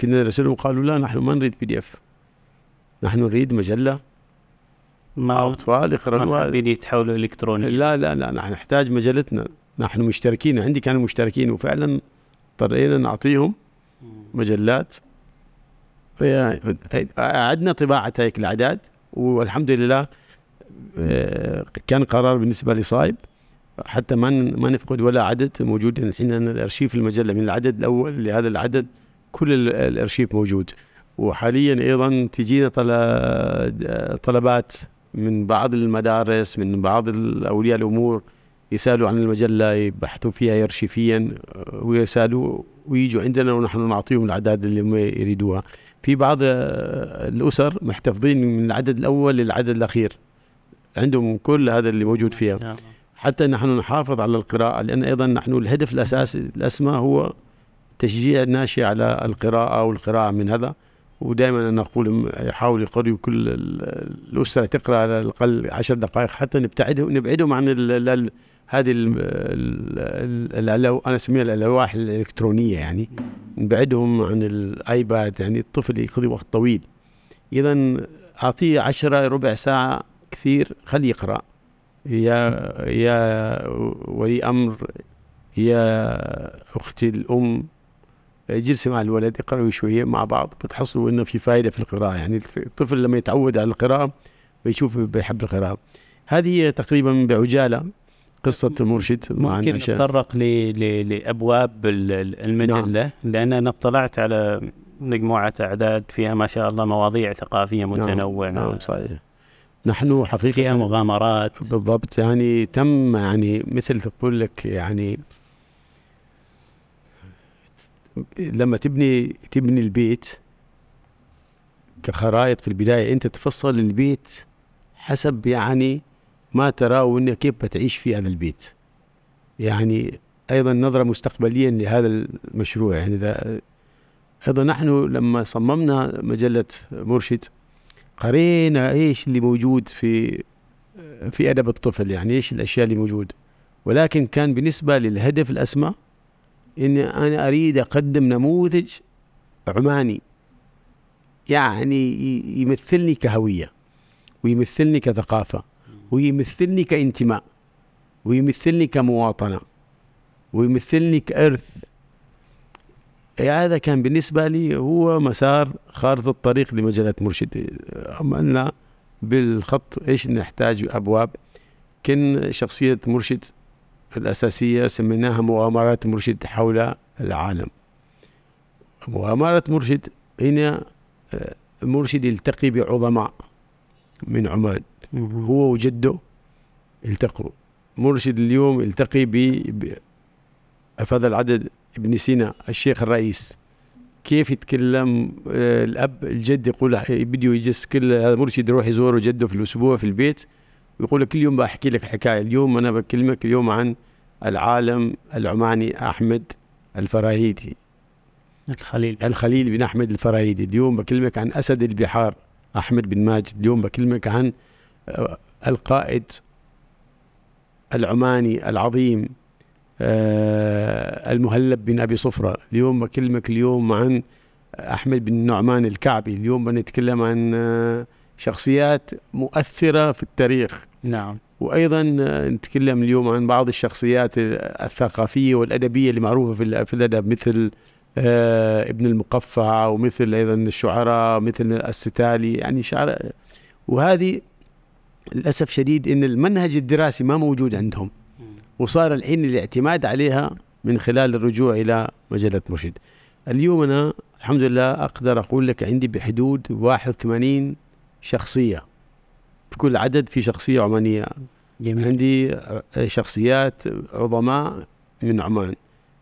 كنا نرسلهم قالوا لا نحن ما نريد PDF نحن نريد مجلة. ما أطفال ما يقرأوها حابين يتحولوا الكترونيا لا لا لا نحن نحتاج مجلتنا. نحن مشتركين. عندي كانوا مشتركين وفعلا اضطرينا نعطيهم مجلات. أعدنا طباعة هيك الأعداد والحمد لله آه، كان قرار بالنسبة لصايب. حتى ما ما نفقد ولا عدد موجود. الحين أنا الأرشيف المجلة من العدد الأول لهذا العدد كل ال- الأرشيف موجود. وحاليا أيضا تجينا طل- طلبات من بعض المدارس من بعض أولياء الأمور يسألوا عن المجلة يبحثوا فيها أرشيفيا آه، ويسألوا ويجوا عندنا ونحن نعطيهم الأعداد اللي هم يريدوها. في بعض آه، الأسر محتفظين من العدد الأول للعدد الأخير. عندهم كل هذا اللي موجود فيها. حتى نحن نحافظ على القراءة لأن أيضا نحن الهدف الأساسي الأسمى هو تشجيع الناشئ على القراءة والقراءة من هذا. ودائما أنا أقول يحاول يقرأ كل ال- الأسرة تقرأ على الأقل عشر دقائق حتى نبتعدهم نبعدهم عن ال ال هذه ال ال ال ال أنا أسميها الألواح الإلكترونية يعني. نبعدهم عن الآيباد يعني الطفل يقضي وقت طويل. إذا أعطيه عشرة ربع ساعة كثير خليه يقرأ. يا يا ولي أمر يا أختي الأم. جلسي مع الولد يقرأوا شوية مع بعض بتحصلوا إنه في فائده في القراءة. يعني الطفل لما يتعود على القراءة بيشوف بيحب القراءة. هذه هي تقريبا بعجالة قصة المرشد مع ممكن. نتطرق ل... ل... لأبواب ال- ال- المجله نعم. لأن أنا اطلعت على مجموعة أعداد فيها ما شاء الله مواضيع ثقافية متنوعة. نعم صحيح. نحن حقيقة فيها مغامرات. بالضبط يعني تم يعني مثل تقول لك يعني لما تبني تبني البيت كخرائط في البداية أنت تفصل البيت حسب يعني ما تراه وأنه كيف بتعيش في هذا البيت. يعني أيضا نظرة مستقبليا لهذا المشروع يعني إذا أيضا نحن لما صممنا مجلة مرشد قرينا إيش اللي موجود في في أدب الطفل يعني إيش الأشياء اللي موجود. ولكن كان بالنسبة للهدف الأسمى إني أنا أريد أقدم نموذج عماني. يعني يمثلني كهوية ويمثلني كثقافة ويمثلني كانتماء ويمثلني كمواطنة ويمثلني كإرث هذا كان بالنسبة لي هو مسار خارطة الطريق لمجلة مرشد. عملنا بالخط إيش نحتاج أبواب. كان شخصية مرشد الأساسية سميناها مغامرات مرشد حول العالم. مغامرة مرشد هنا آه، مرشد يلتقي بعظماء من عمان. هو وجده التقوا. مرشد اليوم يلتقي ب أفاد العدد ابن سينا الشيخ الرئيس كيف يتكلم آه، الأب الجد يقول بده يجلس كل هذا مرشد يروح يزور جده في الأسبوع في البيت ويقول كل يوم بحكي لك حكاية اليوم أنا بكلمك اليوم عن العالم العماني أحمد الفراهيدي. الخليل. الخليل بن أحمد الفراهيدي اليوم بكلمك عن أسد البحار أحمد بن ماجد اليوم بكلمك عن آه، القائد العماني العظيم المهلب بن أبي صفرة. اليوم بكلمك اليوم عن أحمد بن نعمان الكعبي. اليوم بنتكلم عن آه، شخصيات مؤثرة في التاريخ. نعم. وأيضا نتكلم اليوم عن بعض الشخصيات الثقافية والأدبية اللي معروفه في الأدب مثل آه، ابن المقفع ومثل أيضا الشعراء مثل الستالي. يعني شعر وهذه للأسف شديد إن المنهج الدراسي ما موجود عندهم. وصار الحين الاعتماد عليها من خلال الرجوع إلى مجلة مرشد. اليوم أنا الحمد لله أقدر أقول لك عندي بحدود 81 شخصية. في كل عدد في شخصية عمانية. جميل. عندي شخصيات عظماء من عمان.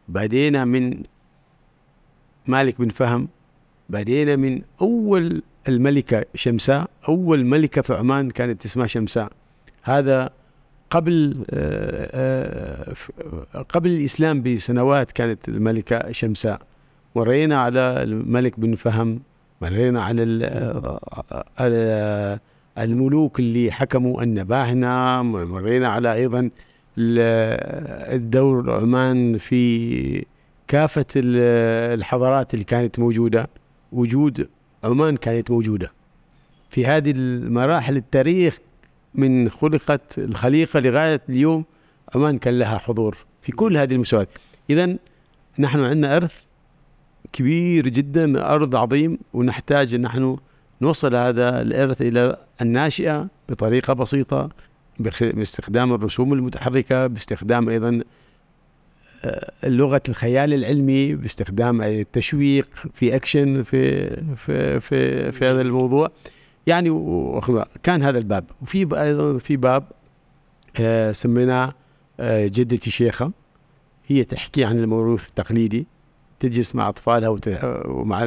بعدين من مالك بن فهم. بدينا من أول الملكة شمساء. أول ملكة في عمان كانت اسمها شمساء. هذا قبل آه، آه، قبل الإسلام بسنوات كانت الملكة شمساء. مرينا على الملك بن فهم مرينا على آه، الملوك اللي حكموا النباهنة مرينا على أيضا الدور عمان في كافة الحضارات اللي كانت موجودة. وجود عمان كانت موجودة. في هذه المراحل التاريخ من خلقت الخليقة لغاية اليوم عمان كان لها حضور في كل هذه المستويات إذا نحن عندنا إرث كبير جدا أرض عظيم ونحتاج أن نحن نوصل هذا الإرث إلى الناشئة بطريقة بسيطة باستخدام الرسوم المتحركة باستخدام أيضا لغة الخيال العلمي باستخدام التشويق في أكشن في في في في هذا الموضوع. يعني كان هذا الباب. وفي أيضا في باب آه، سميناه آه، جدتي شيخة. هي تحكي عن الموروث التقليدي. تجلس مع أطفالها ومع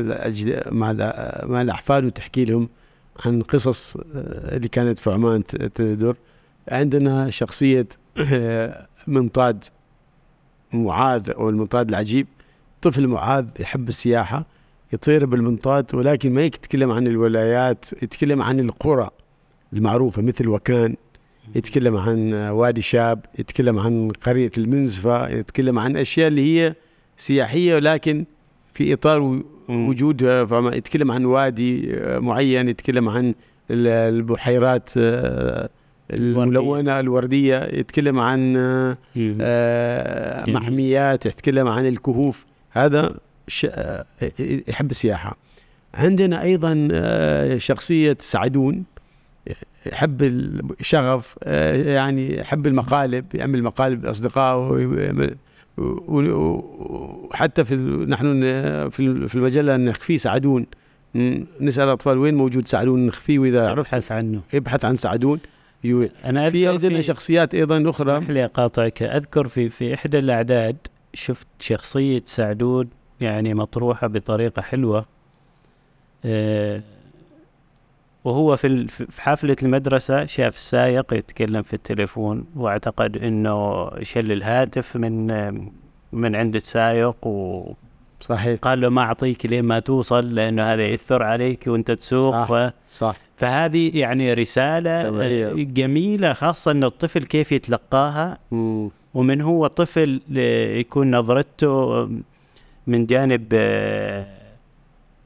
مع مع الأحفاد وتحكي لهم عن قصص آه، اللي كانت في عمان تدور. عندنا شخصية منطاد معاذ أو المنطاد العجيب. طفل معاذ يحب السياحة. يطير بالمنطاد ولكن ما يتكلم عن الولايات يتكلم عن القرى المعروفة مثل وكان يتكلم عن وادي شاب يتكلم عن قرية المنزفة يتكلم عن أشياء اللي هي سياحية ولكن في إطار وجود يتكلم عن وادي معين يتكلم عن البحيرات الملونة الوردية. يتكلم عن آه محميات يتكلم عن الكهوف. هذا آه، يحب السياحة. عندنا أيضا آه شخصية سعدون يحب الشغف آه يعني يحب المقالب يعمل مقالب لأصدقائه وحتى في نحن في المجلة نخفيه سعدون. نسأل الأطفال وين موجود سعدون نخفيه وإذا عرفت. عنه. ابحث عن سعدون. أنا في عندنا شخصيات أيضا أخرى. اسمح لي أقاطعك. أذكر في في إحدى الأعداد شفت شخصية سعدود يعني مطروحة بطريقة حلوة أه وهو في في حفله المدرسة شاف السائق يتكلم في التليفون واعتقد إنه شل الهاتف من من عند السائق و صحيح قال له ما أعطيك لين ما توصل لأنه هذا يأثر عليك وأنت تسوق صح, ف... صح فهذه يعني رسالة طبعا. جميلة خاصة إن الطفل كيف يتلقاها م. ومن هو طفل يكون نظرته من جانب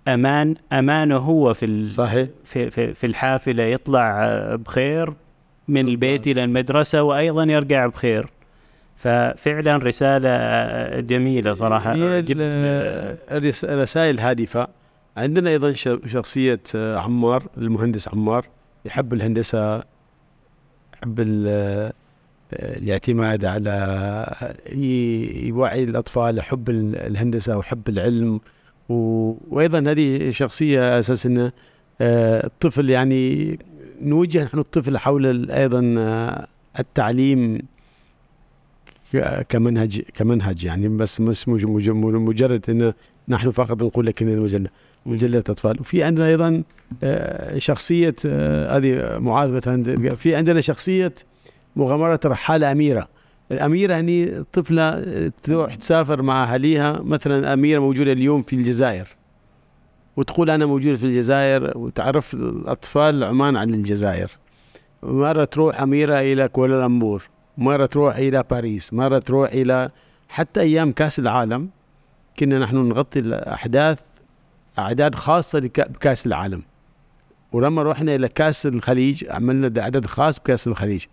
أمان أمانة هو في صحيح. في, في في الحافلة يطلع بخير من البيت إلى المدرسة وأيضا يرجع بخير. ففعلا هي جبت ال- الرس- الرسائل هادفة. عندنا أيضا ش- شخصية آه، عمار المهندس عمار يحب الهندسة يحب آه، الاعتماد على يوعي الأطفال حب ال- الهندسة وحب العلم. و- وأيضا هذه شخصية أساس أنه آه، الطفل يعني نوجه نحن الطفل حول أيضا آه، التعليم كمنهج كمنهج يعني. بس مش مج- مج- مجرد إنه نحن فقط نقول لك إن المجله مجلة أطفال. وفي عندنا أيضا آه، شخصية هذه معاذ في عندنا شخصية مغامرة رحاله أميرة. الأميرة يعني طفلة آه، تروح تسافر مع أهاليها مثلا أميرة موجودة اليوم في الجزائر. وتقول أنا موجوده في الجزائر وتعرف الأطفال عمان عن الجزائر. مرة تروح أميرة إلى كوالالمبور مرة تروح إلى باريس مرة تروح إلى حتى أيام كأس العالم. كنا نحن نغطي الأحداث أعداد خاصة بكأس العالم. ولما رحنا إلى كأس الخليج عملنا عدد خاص بكأس الخليج.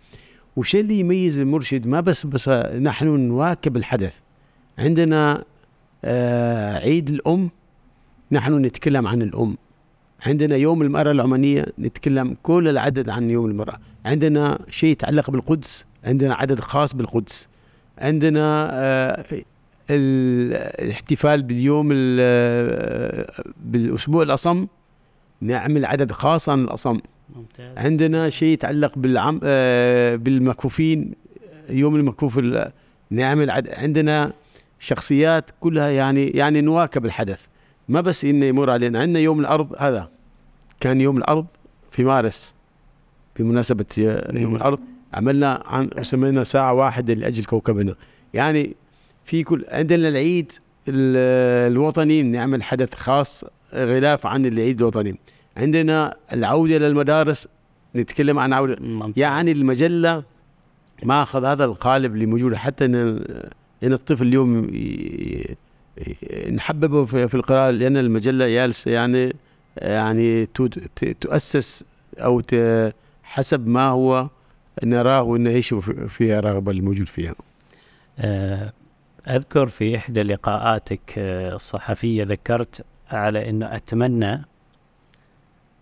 وشيء اللي يميز المرشد؟ ما بس بس نحن نواكب الحدث. عندنا آه عيد الأم نحن نتكلم عن الأم. عندنا يوم المرأة العمانية نتكلم كل العدد عن يوم المرأة. عندنا شيء يتعلق بالقدس عندنا عدد خاص بالقدس. عندنا آه، ال- الاحتفال باليوم ال- آه، بالأسبوع الأصم نعمل عدد خاص عن الأصم. ممتاز. عندنا شيء يتعلق بالعم آه، بالمكفوفين يوم المكفوف ال- نعمل عد... عندنا شخصيات كلها يعني يعني نواكب الحدث. ما بس إنه يمر علينا عندنا يوم الأرض هذا. كان يوم الأرض في مارس بمناسبة يوم نعم. الأرض عملنا عن سمينا ساعة واحدة لأجل كوكبنا. يعني في كل عندنا العيد ال- الوطني نعمل حدث خاص غلاف عن العيد الوطني. عندنا العودة للمدارس نتكلم عن عودة. يعني المجلة ما أخذ هذا القالب اللي موجود حتى إن إن الطفل اليوم نحببه في القراءة لأن المجلة جالسه يعني يعني تؤسس أو حسب ما هو نراه ونعيش في- فيها رغبة الموجود فيها. آه، أذكر في إحدى لقاءاتك آه، الصحفية ذكرت على أنه أتمنى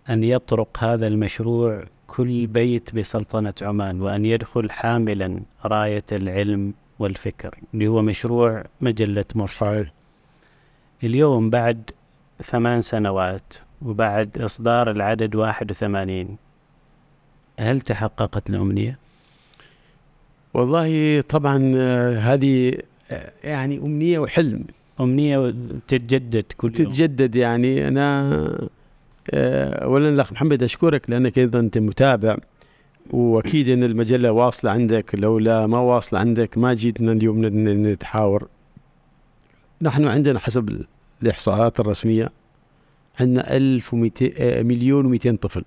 أن يطرق هذا المشروع كل بيت بسلطنة عمان وأن يدخل حاملا راية العلم والفكر اللي هو مشروع مجلة مرشد اليوم بعد ثمان سنوات وبعد إصدار العدد 81 هل تحققت الأمنية؟ والله طبعا آه، هذه آه، يعني أمنية وحلم. أمنية تتجدد كل يوم. تتجدد يعني أنا آه، اولا الأخ محمد أشكرك لأنك أيضا أنت متابع وأكيد أن المجلة واصلة عندك. لولا ما واصلة عندك ما جيتنا اليوم نتحاور. نحن عندنا حسب ال- الإحصاءات الرسمية عندنا 1200 آه، مليون و200 طفل.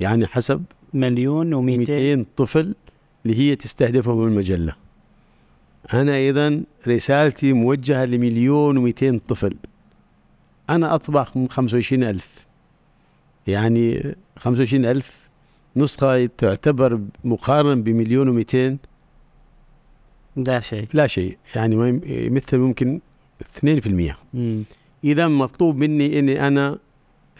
يعني حسب مليون و200 200 طفل اللي هي تستهدفهم المجلة. أنا إذا رسالتي موجهة لمليون و200 طفل. أنا أطبع خم- 25 ألف. يعني 25 ألف نسخة تعتبر مقارنة بمليون و200 لا شيء. لا شيء. يعني يمثل ممكن 2% مم. إذا مطلوب مني إني أنا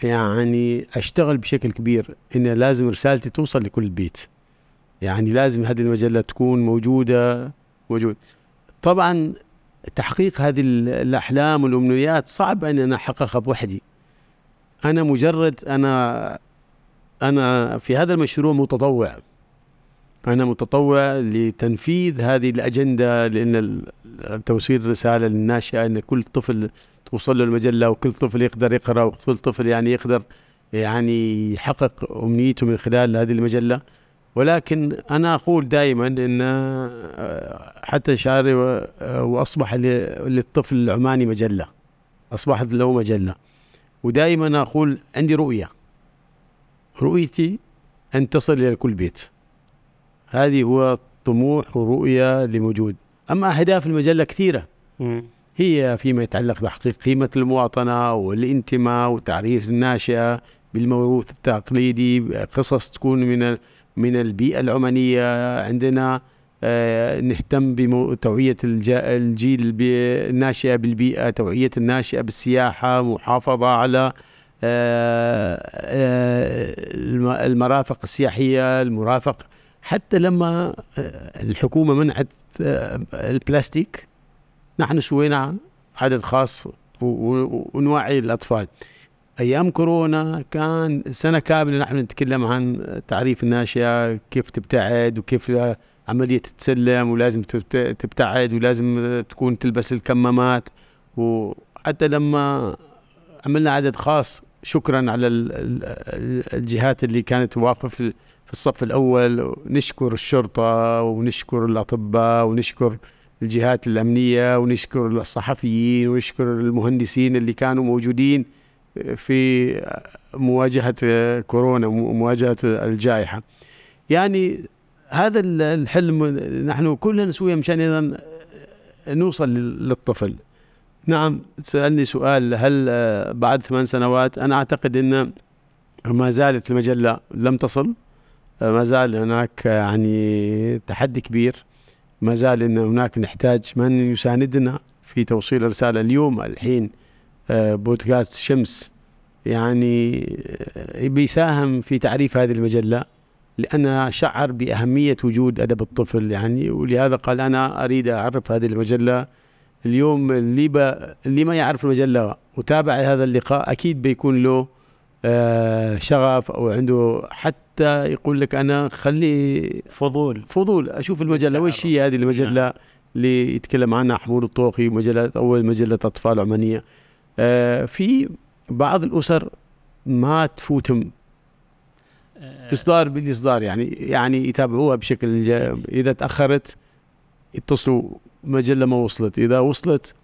يعني أشتغل بشكل كبير. ان لازم رسالتي توصل لكل بيت يعني لازم هذه المجلة تكون موجودة. موجود. طبعا تحقيق هذه ال- الأحلام والأمنيات صعب أن أنا أحققها بوحدي. أنا مجرد أنا أنا في هذا المشروع متطوع. أنا متطوع لتنفيذ هذه الأجندة لأن ال- توصيل الرساله للناشئة إن كل طفل توصل له المجلة وكل طفل يقدر يقرأ وكل طفل يعني يقدر يعني يحقق أمنيته من خلال هذه المجلة. ولكن أنا أقول دائما إن آه، حتى شعري آه، وأصبح للطفل العماني مجلة. أصبحت له مجلة. ودائما أقول عندي رؤية. رؤيتي أن تصل إلى كل بيت. هذه هو طموح ورؤية لموجود. أما أهداف المجلة كثيرة. هي فيما يتعلق بتحقيق قيمة المواطنة والانتماء وتعريف الناشئة بالموروث التقليدي قصص تكون من من البيئة العمانية عندنا آه، نهتم بتوعية الجيل الناشئة بالبيئة توعية الناشئة بالسياحة محافظة على المرافق السياحية المرافق. حتى لما الحكومة منعت البلاستيك نحن سوينا عدد خاص ونوعي الأطفال. أيام كورونا كان سنة كاملة نحن نتكلم عن تعريف الناشئه كيف تبتعد وكيف عملية تتسلم ولازم تبتعد ولازم تكون تلبس الكمامات. وحتى لما عملنا عدد خاص شكرا على الجهات اللي كانت واقفة في الصف الأول. نشكر الشرطة ونشكر الأطباء ونشكر الجهات الأمنية ونشكر الصحفيين ونشكر المهندسين اللي كانوا موجودين. في مواجهة كورونا ومواجهة الجائحة. يعني هذا الحلم نحن كلنا نسويه مشان أيضا نوصل للطفل. نعم سألني سؤال هل بعد ثمان سنوات أنا أعتقد أن ما زالت المجلة لم تصل؟ ما زال هناك يعني تحدي كبير. ما زال أن هناك نحتاج من يساندنا في توصيل الرسالة اليوم الحين بودكاست شمس. يعني آه، بيساهم في تعريف هذه المجلة لأنها شعر بأهمية وجود أدب الطفل يعني. ولهذا قال أنا أريد أعرف هذه المجلة. اليوم اللي, ب... اللي ما يعرف المجلة وتابع هذا اللقاء أكيد بيكون له آه شغف أو عنده حتى يقول لك أنا خلي فضول. فضول. أشوف المجلة. وش هي هذه المجلة نعم. اللي يتكلم عنها حمود الطوخي مجلة أول مجلة أطفال عمانية؟ آه، في بعض الأسر ما تفوتهم. آه. إصدار بالإصدار يعني يعني يتابعوها بشكل إذا تأخرت يتصلوا مجلة ما وصلت. إذا وصلت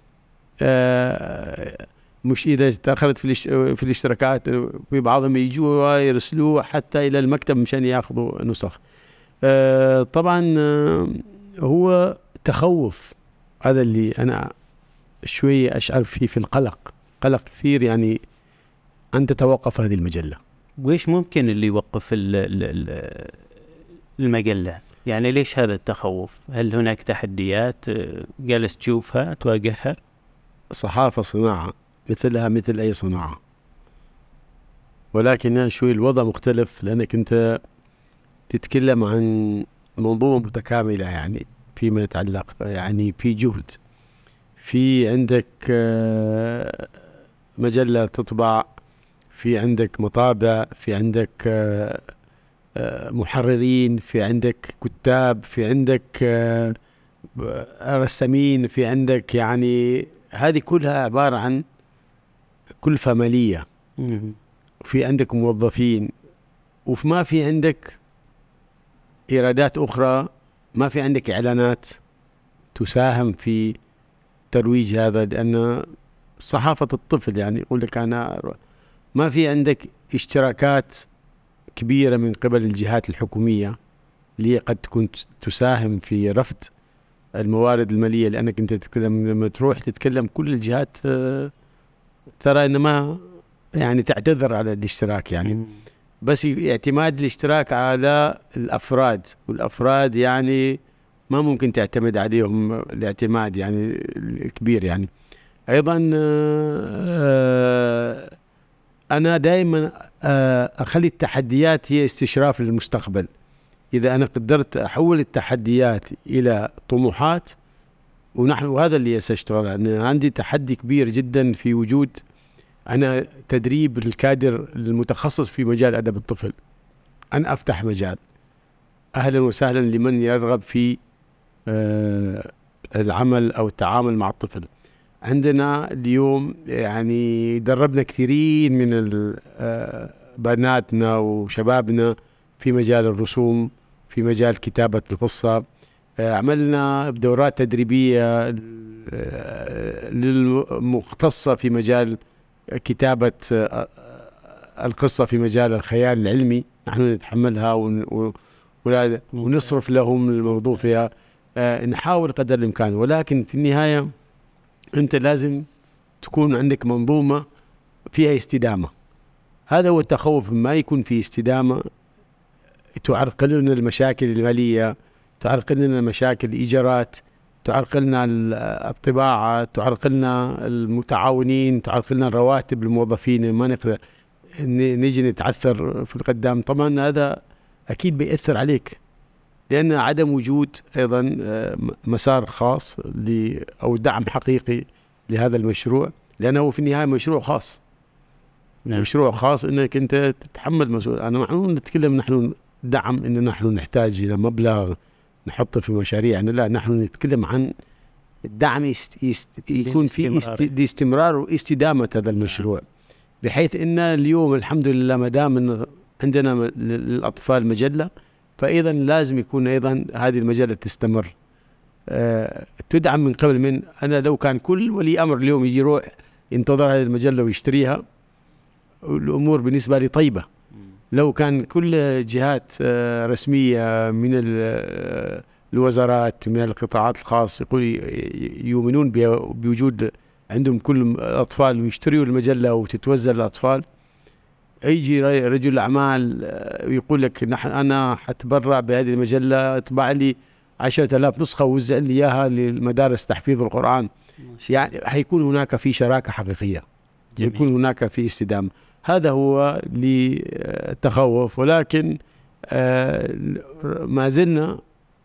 آه، مش إذا تأخرت في في الإشتراكات في بعضهم يجوا يرسلوه حتى إلى المكتب مشان يأخذوا نسخ. طبعا هو تخوف. هذا اللي أنا شوي أشعر فيه في القلق. قلق كثير يعني أن تتوقف هذه المجلة. وإيش ممكن اللي يوقف المجلة؟ يعني ليش هذا التخوف؟ هل هناك تحديات؟ جالس تشوفها تواجهها؟ الصحافة صناعة مثلها مثل أي صناعة. ولكن شوي الوضع مختلف لأنك أنت تتكلم عن منظومة متكاملة يعني فيما يتعلق يعني في جهد. في عندك آه، مجلة تطبع في عندك مطابع في عندك آه، آه، محررين في عندك كتاب في عندك آه، رسامين في عندك يعني هذه كلها عبارة عن كلفة مالية في عندك موظفين وما في عندك إيرادات أخرى ما في عندك إعلانات تساهم في ترويج هذا لأن صحافة الطفل يعني يقول لك أنا ما في عندك اشتراكات كبيرة من قبل الجهات الحكومية اللي قد تكون تساهم في رفض الموارد المالية؟ لأنك أنت تتكلم لما تروح تتكلم كل الجهات آه، ترى إن ما يعني تعتذر على الاشتراك يعني. بس اعتماد الاشتراك على الأفراد والأفراد يعني ما ممكن تعتمد عليهم الاعتماد يعني الكبير يعني. أيضا آه، أنا دائما آه، أخلي التحديات هي استشراف للمستقبل. إذا أنا قدرت أحول التحديات إلى طموحات ونحن وهذا اللي ساشتغل أنا عندي تحدي كبير جدا في وجود أنا تدريب الكادر المتخصص في مجال أدب الطفل. أن أفتح مجال. أهلا وسهلا لمن يرغب في آه، العمل أو التعامل مع الطفل. عندنا اليوم يعني دربنا كثيرين من آه، بناتنا وشبابنا في مجال الرسوم في مجال كتابة القصة. آه، عملنا دورات تدريبية آه، للمختصة في مجال كتابة القصة في مجال الخيال العلمي. نحن نتحملها ونصرف لهم الموضوع فيها. نحاول قدر الإمكان. ولكن في النهاية انت لازم تكون عندك منظومة فيها استدامة. هذا هو التخوف ما يكون في استدامة تعرقلون المشاكل الماليه تعرقل لنا مشاكل ايجارات تعرقل لنا ال- الطباعة تعرقل لنا المتعاونين تعرقل لنا رواتب الموظفين. ما نقدر نجي نتعثر في القدام. طبعا هذا أكيد بيأثر عليك. لأن عدم وجود أيضا آه، مسار خاص أو دعم حقيقي لهذا المشروع لأنه في النهاية مشروع خاص نعم. مشروع خاص إنك أنت تتحمل مسؤوليه أنا نحن نتكلم نحن دعم إن نحن نحتاج إلى مبلغ نحطه في مشاريعنا لا نحن نتكلم عن الدعم يست يست يكون في است. لاستمرار واستدامة هذا المشروع بحيث إن اليوم الحمد لله ما دام عندنا م- للأطفال مجلة فايضا لازم يكون أيضا هذه المجله تستمر. آه، تدعم من قبل من أنا لو كان كل ولي أمر اليوم يجي يروح ينتظر هذه المجله ويشتريها الأمور بالنسبة لي طيبة. لو كان كل جهات آه، رسمية من آه، الوزارات من القطاعات الخاص يقول يؤمنون بوجود عندهم كل الاطفال ويشتروا المجلة وتتوزع للأطفال. يجي رجل أعمال آه، ويقول لك نحن أنا حتبرع بهذه المجلة اطبع لي عشرة آلاف نسخة ووزع لي إياها للمدارس تحفيظ القرآن. يعني حيكون هناك في شراكة حقيقية. جميل. يكون هناك في استدامة. هذا هو للتخوف. ولكن آه، ما زلنا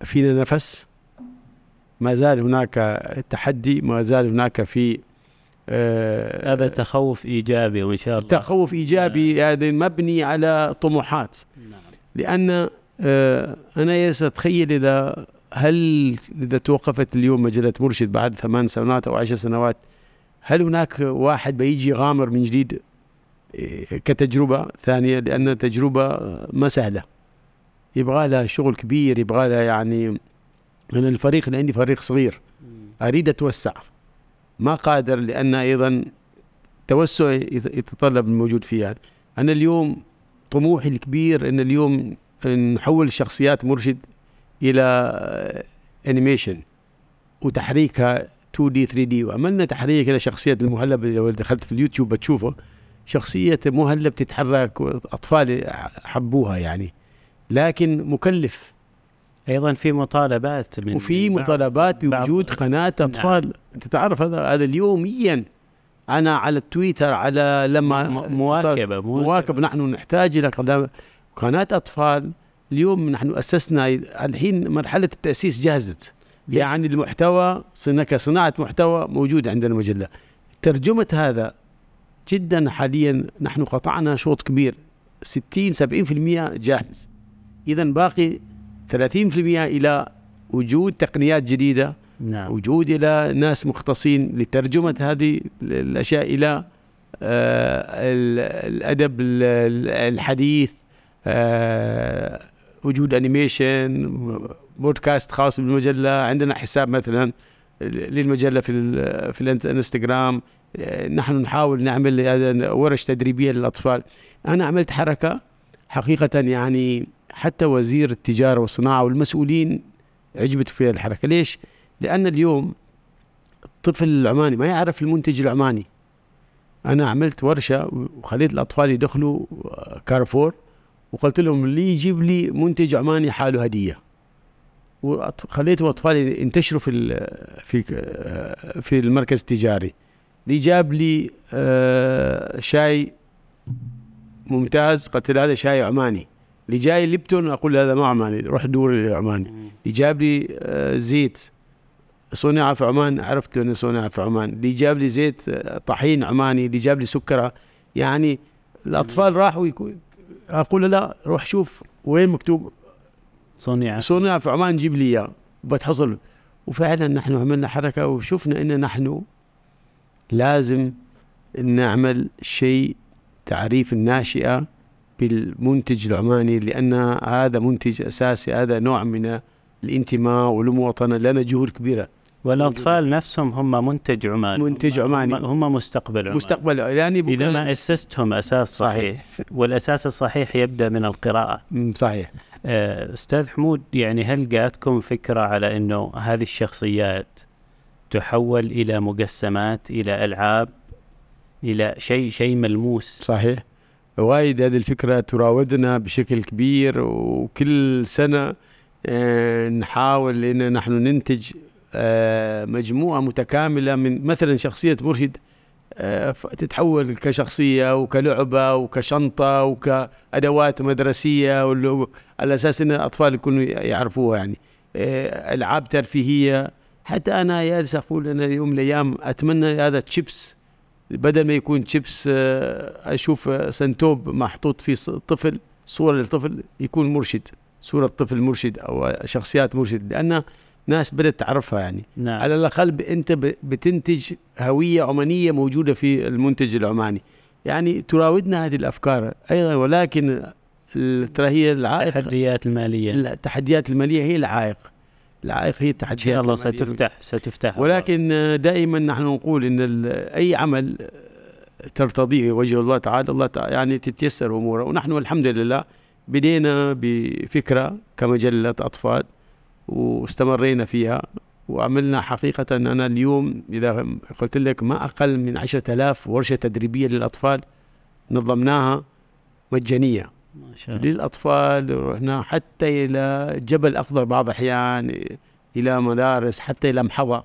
فينا نفس. ما زال هناك تحدي ما زال هناك في آه، هذا تخوف إيجابي وإن شاء الله. تخوف إيجابي هذا مبني على طموحات. نعم. لأن آه، أنا يس اتخيل إذا هل إذا توقفت اليوم مجلة مرشد بعد ثمان سنوات أو عشر سنوات هل هناك واحد بيجي يغامر من جديد آه، كتجربة ثانية؟ لأن تجربة ما سهلة. يبغى لها شغل كبير يبغى لها يعني أنا الفريق اللي عندي فريق صغير. أريد أتوسع. ما قادر لأن أيضا توسع يت- يتطلب الموجود فيها. أنا اليوم طموحي الكبير إن اليوم نحول شخصيات مرشد إلى animation وتحريكها 2D 3D وعملنا تحريك إلى شخصية المهلب لو دخلت في اليوتيوب بتشوفه شخصية مهلب تتحرك اطفال حبوها يعني. لكن مكلف أيضا في مطالبات من وفي مطالبات بوجود قناة أطفال. انت تعرف هذا هذا اليوميا أنا على التويتر على لما مواكبة مواكب نحن نحتاج إلى قناه أطفال. اليوم نحن أسسنا الحين مرحلة التأسيس جهزت؟ يعني المحتوى كصناعة محتوى موجود عندنا مجلة. ترجمة هذا جدا حاليا نحن قطعنا شوط كبير. 60 70% جاهز. اذا باقي 30% إلى وجود تقنيات جديدة نعم. وجود إلى ناس مختصين لترجمة هذه الأشياء إلى آه، ال- الأدب ال- ال- الحديث آه، وجود انيميشن بودكاست خاص بالمجلة. عندنا حساب مثلا للمجلة في في الإنستغرام. نحن نحاول نعمل ورش تدريبية للأطفال. أنا عملت حركة حقيقة يعني حتى وزير التجارة والصناعة والمسؤولين عجبت في الحركة. ليش؟ لأن اليوم الطفل العماني ما يعرف المنتج العماني. أنا عملت ورشة وخليت الأطفال يدخلوا كارفور وقلت لهم اللي يجيب لي منتج عماني حاله هدية. وخليت الاطفال ينتشروا في في في المركز التجاري. اللي جاب لي آه، شاي ممتاز قلت له هذا شاي عماني. اللي جاي ليبتون أقول له هذا ما عماني روح دور لي عماني. مم. يجاب لي آه، زيت. صنع في عمان؟ عرفت انه صنع في عمان. اللي جاب لي زيت آه، طحين عماني. اللي جاب لي سكر يعني الأطفال راحوا أقول له لا روح شوف وين مكتوب. صنع صنع في عمان جيب لي إياه بتحصل. وفعلا نحن عملنا حركة وشفنا إن نحن لازم نعمل شيء تعريف الناشئة بالمنتج العماني لأن هذا منتج أساسي هذا نوع من الانتماء والمواطنة لنا جهود كبيرة. والأطفال نفسهم هم منتج عماني. منتج هم- عماني. هم مستقبل عمان مستقبل يعني إذا ما أسستهم أساس صحيح. والأساس الصحيح يبدأ من القراءة. صحيح. آه، أستاذ حمود يعني هل جاتكم فكرة على إنه هذه الشخصيات تحول إلى مقسمات إلى ألعاب إلى شيء شيء ملموس؟ صحيح. وايد هذه الفكرة تراودنا بشكل كبير وكل سنة آه، نحاول إن نحن ننتج آه، مجموعة متكاملة من مثلا شخصية مرشد آه، تتحول كشخصية وكلعبة وكشنطة وكأدوات مدرسية واللي- على أساس إن الأطفال يكونوا يعرفوها يعني ألعاب ترفيهية. حتى أنا جالس أقول أنا يوم من الأيام أتمنى هذا تشيبس بدل ما يكون تشيبس آه، أشوف آه، سنتوب محطوط فيه طفل صورة للطفل يكون مرشد صورة طفل مرشد أو شخصيات مرشد لأن ناس بدأت تعرفها يعني. نعم. على الأقل أنت بتنتج هوية عمانيه موجودة في المنتج العماني. يعني تراودنا هذه الأفكار أيضا ولكن ترى هي العائق التحديات المالية. التحديات المالية هي العائق. العائق هي التحديات شاء الله. ستفتح ستفتح. ولكن دائما نحن نقول إن أي عمل ترتضيه وجه الله تعالى الله تعالى يعني تتيسر أموره. ونحن الحمد لله بدينا بفكرة كمجلة أطفال واستمرينا فيها وعملنا حقيقة. أنا اليوم إذا قلت لك ما أقل من عشرة آلاف ورشة تدريبية للأطفال نظمناها مجانية. ما شاء الله. للأطفال رحنا حتى إلى جبل أخضر بعض الأحيان إلى مدارس حتى إلى محظة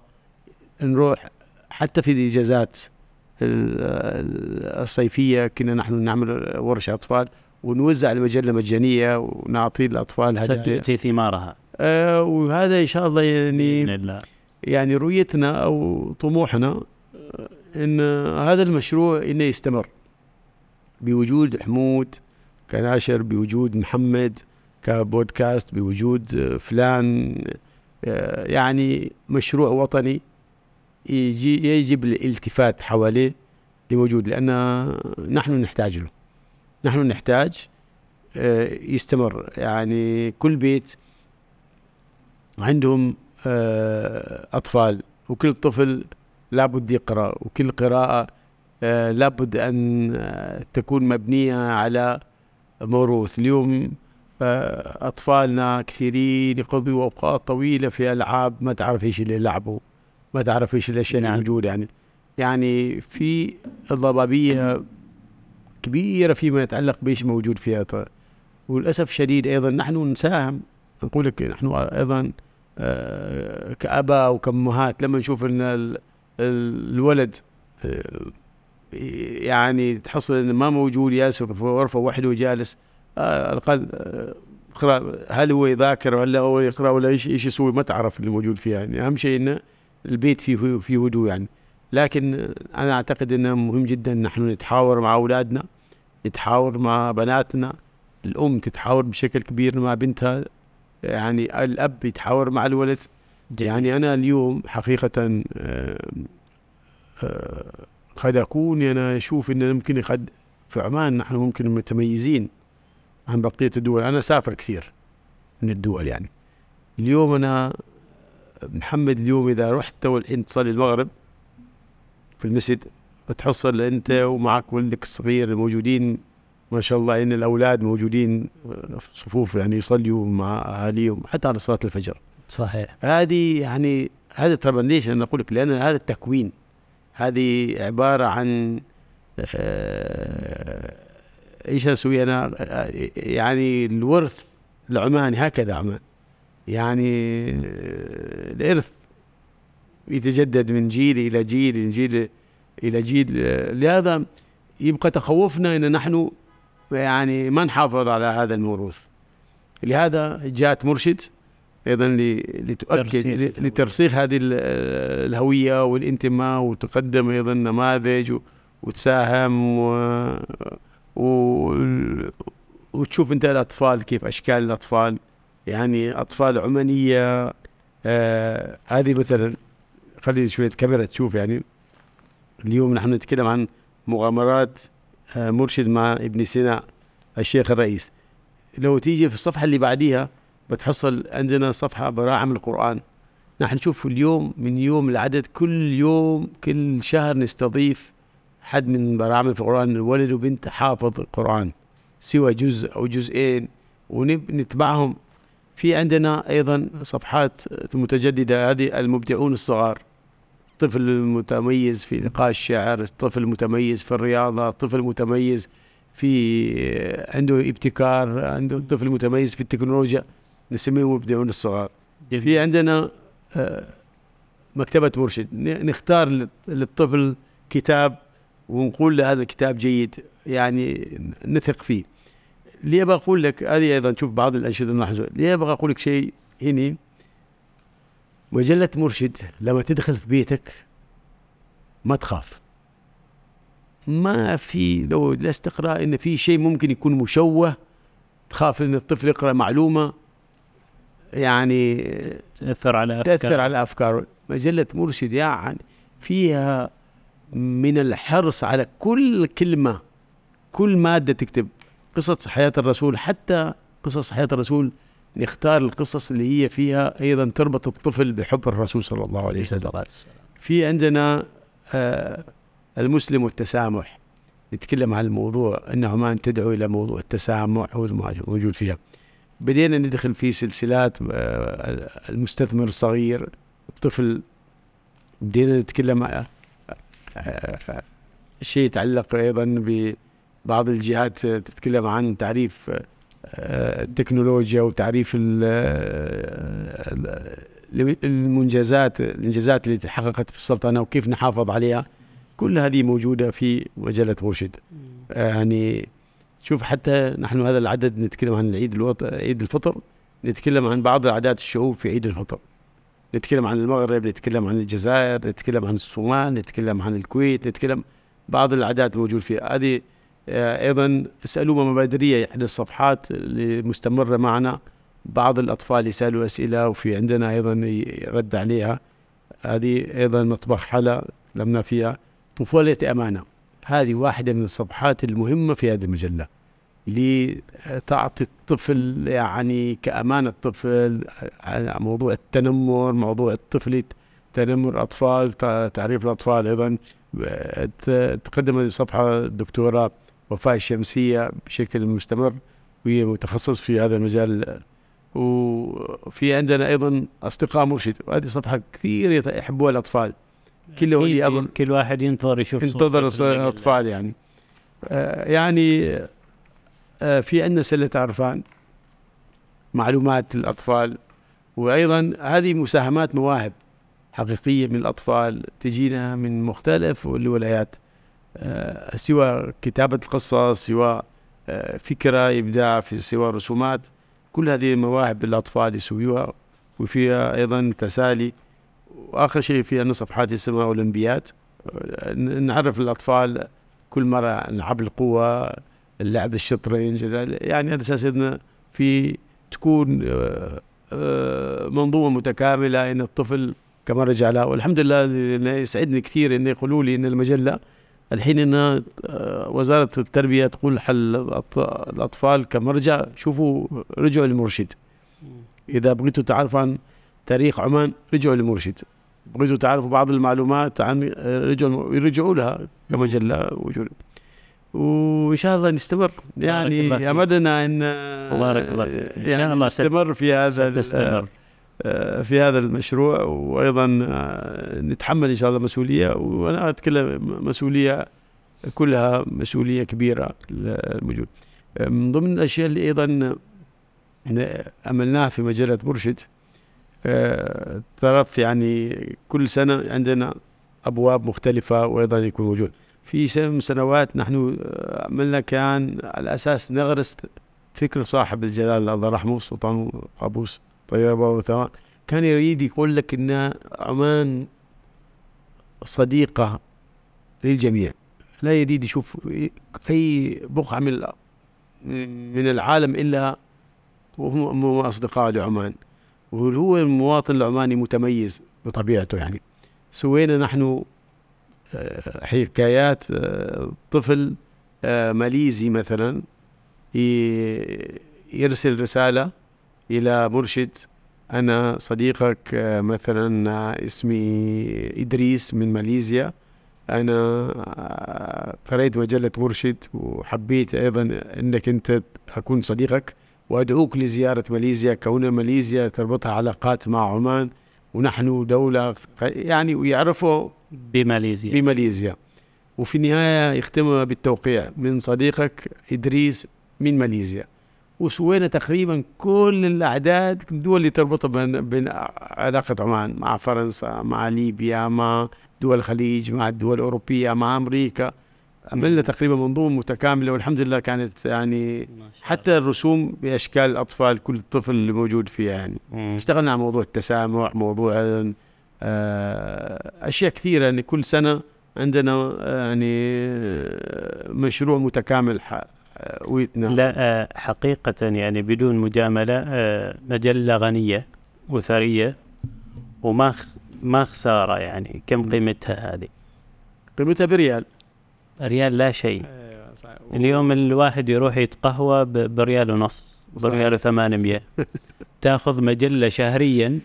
نروح حتى في الإجازات ال- ال- الصيفية كنا نحن نعمل ورشة أطفال ونوزع المجلة مجانية ونعطي الأطفال هدايا ثمارها. آه وهذا إن شاء الله يعني بإذن الله. يعني رؤيتنا أو طموحنا آه، إن هذا المشروع إنه يستمر بوجود حمود كناشر بوجود محمد كبودكاست بوجود آه، فلان آه، يعني مشروع وطني يجي يجب الالتفات حواليه لموجود لأن نحن نحتاج له. نحن نحتاج آه، يستمر. يعني كل بيت عندهم أطفال وكل طفل لابد يقرأ وكل قراءة لابد أن تكون مبنية على موروث اليوم آه، أطفالنا كثيرين يقضوا أوقات طويلة في ألعاب ما تعرف إيش اللي يلعبوا ما تعرف إيش الأشياء اللي نعم. موجودة. يعني يعني في الضبابية كبيرة فيما يتعلق بإيش موجود فيها وللأسف الشديد أيضا نحن نساهم. نقول لك نحن أيضا آه، كأباء وكأمهات لما نشوف أن ال- ال- الولد آه، يعني تحصل إنه ما موجود جالس في غرفة وحده وجالس. آه، آه، هل هو يذاكر ولا هو يقرأ ولا إيش إيش يسوي؟ ما تعرف اللي موجود فيه يعني. أهم شيء إنه البيت فيه فيه هدوء يعني. لكن أنا أعتقد إنه مهم جدا نحن نتحاور مع أولادنا نتحاور مع بناتنا. الأم تتحاور بشكل كبير مع بنتها. يعني الأب يتحاور مع الولد. يعني أنا اليوم حقيقه آه، آه، قد أكون أنا أشوف إن ممكن قد في عمان نحن ممكن متميزين عن بقية الدول. أنا سافر كثير من الدول يعني. اليوم أنا محمد اليوم إذا رحت تو الحين تصلي المغرب في المسجد بتحصل أنت ومعك ولدك الصغير الموجودين. ما شاء الله إن الأولاد موجودين في صفوف يعني يصلوا مع أهاليهم حتى على صلاة الفجر. صحيح. هذه يعني هذا طبعا ليش أنا أقول لك؟ لأن هذا التكوين. هذه عبارة عن آه، إيش أسوي أنا؟ يعني الورث العماني هكذا عمان. يعني آه، الإرث يتجدد من جيل إلى جيل من جيل إلى جيل. لهذا يبقى تخوفنا إن نحن يعني ما نحافظ على هذا الموروث. لهذا جاءت مرشد أيضا لتؤكد. لترسيخ هذه ال- الهوية والانتماء وتقدم أيضا نماذج وتساهم و... و... وتشوف أنت الأطفال كيف أشكال الأطفال. يعني أطفال عمانية آه هذه مثلا خلي شوية كاميرا تشوف يعني. اليوم نحن نتكلم عن مغامرات آه مرشد مع ابن سينا الشيخ الرئيس. لو تيجي في الصفحة اللي بعديها بتحصل عندنا صفحة براعم القرآن. نحن نشوف اليوم من يوم العدد كل يوم كل شهر نستضيف حد من براعم القرآن ولد وبنت حافظ القرآن سوى جزء أو جزئين ونتبعهم في عندنا أيضا صفحات متجددة هذه المبدعون الصغار طفل متميز في لقاء الشعر طفل متميز في الرياضة طفل متميز في عنده ابتكار عنده طفل متميز في التكنولوجيا. نسميهم مبدعون الصغار. جميل. في عندنا آه، مكتبة مرشد. نختار لل- للطفل كتاب ونقول له هذا الكتاب جيد يعني نثق فيه. ليه أبغى أقول لك هذه أيضا شوف بعض الأنشطة نحن ليه أبغى أقول لك شيء هنا مجلة مرشد لما تدخل في بيتك ما تخاف. ما في لو جلست تقرا إن في شيء ممكن يكون مشوه تخاف إن الطفل يقرأ معلومة يعني تأثر على أفكار. تأثر على أفكاره مجلة مرشد يعني فيها من الحرص على كل كلمة كل مادة تكتب قصص حياة الرسول حتى قصص حياة الرسول نختار القصص اللي هي فيها أيضا تربط الطفل بحب الرسول صلى الله عليه وسلم. في عندنا آه المسلم والتسامح نتكلم عن الموضوع أن عمان تدعو إلى موضوع التسامح هو موجود فيها بدينا ندخل في سلسلات آه، المستثمر الصغير الطفل بدينا نتكلم آه، آه، شيء يتعلق أيضا ببعض الجهات تتكلم عن تعريف التكنولوجيا وتعريف ال- ال- المنجزات الإنجازات اللي تحققت في السلطنة وكيف نحافظ عليها. كل هذه موجودة في مجلة مرشد يعني شوف حتى نحن هذا العدد نتكلم عن العيد الوط... عيد الفطر نتكلم عن بعض عادات الشعوب في عيد الفطر. نتكلم عن المغرب نتكلم عن الجزائر نتكلم عن الصومال نتكلم عن الكويت نتكلم بعض العادات موجود فيها. هذه آه، أيضا اسالوا مبادرية احدى الصفحات اللي مستمرة معنا. بعض الأطفال يسألوا أسئلة وفي عندنا أيضا يرد عليها. هذه أيضا مطبخ حلا لمنا فيها. طفولة أمانة. هذه واحدة من الصفحات المهمة في هذه المجلة لتعطي الطفل يعني كأمانة الطفل موضوع التنمر موضوع الطفل تنمر أطفال ت- تعريف الأطفال أيضا. تقدم هذه الصفحة الدكتورة وفاء الشمسية بشكل مستمر وهي متخصص في هذا المجال. وفي عندنا أيضا أصدقاء مرشد وهذه صفحة كثير يحبوها الأطفال. كل ولي أمر كل واحد ينتظر يشوف جميل. الاطفال يعني آه، يعني آه، في عندنا سلة عرفان معلومات الأطفال وأيضا هذه مساهمات مواهب حقيقية من الأطفال تجينا من مختلف الولايات آه، سواء كتابة القصص سواء فكرة إبداع في سواء رسومات كل هذه مواهب الأطفال يسويوها وفيها أيضا تسالي وآخر شيء في عندنا صفحات اسمها اولمبيات ن- نعرف الأطفال كل مرة العاب القوة اللعب الشطرنج يعني على أساس إنه في تكون آه، آه، منظومة متكاملة إن الطفل كما رجع لها والحمد لله يسعدني كثير إنه يقولوا لي إن المجلة الحين إن آه، وزارة التربية تقول حل الأطفال كمرجع شوفوا رجعوا للمرشد. إذا بغيتوا تعرفوا عن تاريخ عمان رجعوا للمرشد. بغيتوا تعرفوا بعض المعلومات عن رجعوا يرجعوا لها كمجله وجود وإن شاء الله نستمر. يعني. أملنا إن بارك الله فيك. إن شاء يعني الله ست- نستمر في هذا تستمر آه، في هذا المشروع. وأيضا آه، نتحمل إن شاء الله مسؤولية. وأنا أتكلم مسؤولية كلها مسؤولية كبيرة للوجود آه، من ضمن الأشياء اللي أيضا عملناها في مجلة مرشد آه، طرف يعني كل سنة عندنا أبواب مختلفة وأيضا يكون موجود. في من سنوات نحن آه، عملنا كان على أساس نغرس فكر صاحب الجلال الله يرحمه سلطان قابوس طيبه وثوان. كان يريد يقول لك إن عمان صديقة للجميع. لا يريد يشوف أي بقعه من من العالم إلا وهم هم أصدقاء لعمان وهو المواطن العماني متميز بطبيعته يعني. سوينا نحن آه، حكايات آه، طفل آه، ماليزي مثلا يرسل رسالة إلى مرشد أنا صديقك مثلا اسمي إدريس من ماليزيا أنا قرأت مجلة مرشد وحبيت أيضا أنك أنت أكون صديقك. وأدعوك لزيارة ماليزيا كون ماليزيا تربطها علاقات مع عمان ونحن دولة يعني ويعرفوا بماليزيا. بماليزيا. وفي النهاية يختم بالتوقيع. من صديقك إدريس من ماليزيا. وسوينا تقريبا كل الأعداد الدول اللي تربطها بين بين علاقة عمان مع فرنسا مع ليبيا مع دول الخليج مع الدول الأوروبية مع أمريكا. عملنا تقريبا منظومه متكاملة والحمد لله كانت يعني حتى الرسوم بأشكال الاطفال كل طفل اللي موجود فيها يعني. مم. اشتغلنا على موضوع التسامح موضوع آه، أشياء كثيرة يعني كل سنة عندنا آه، يعني آه، مشروع متكامل ويتنا. لا حقيقة يعني بدون مجاملة مجلة غنية وثرية وما ما خسارة يعني كم قيمتها هذه؟ قيمتها بريال. ريال لا شيء. اليوم الواحد يروح يتقهوى بريال ونص صحيح. بريال وثمانمية تاخذ مجلة شهريا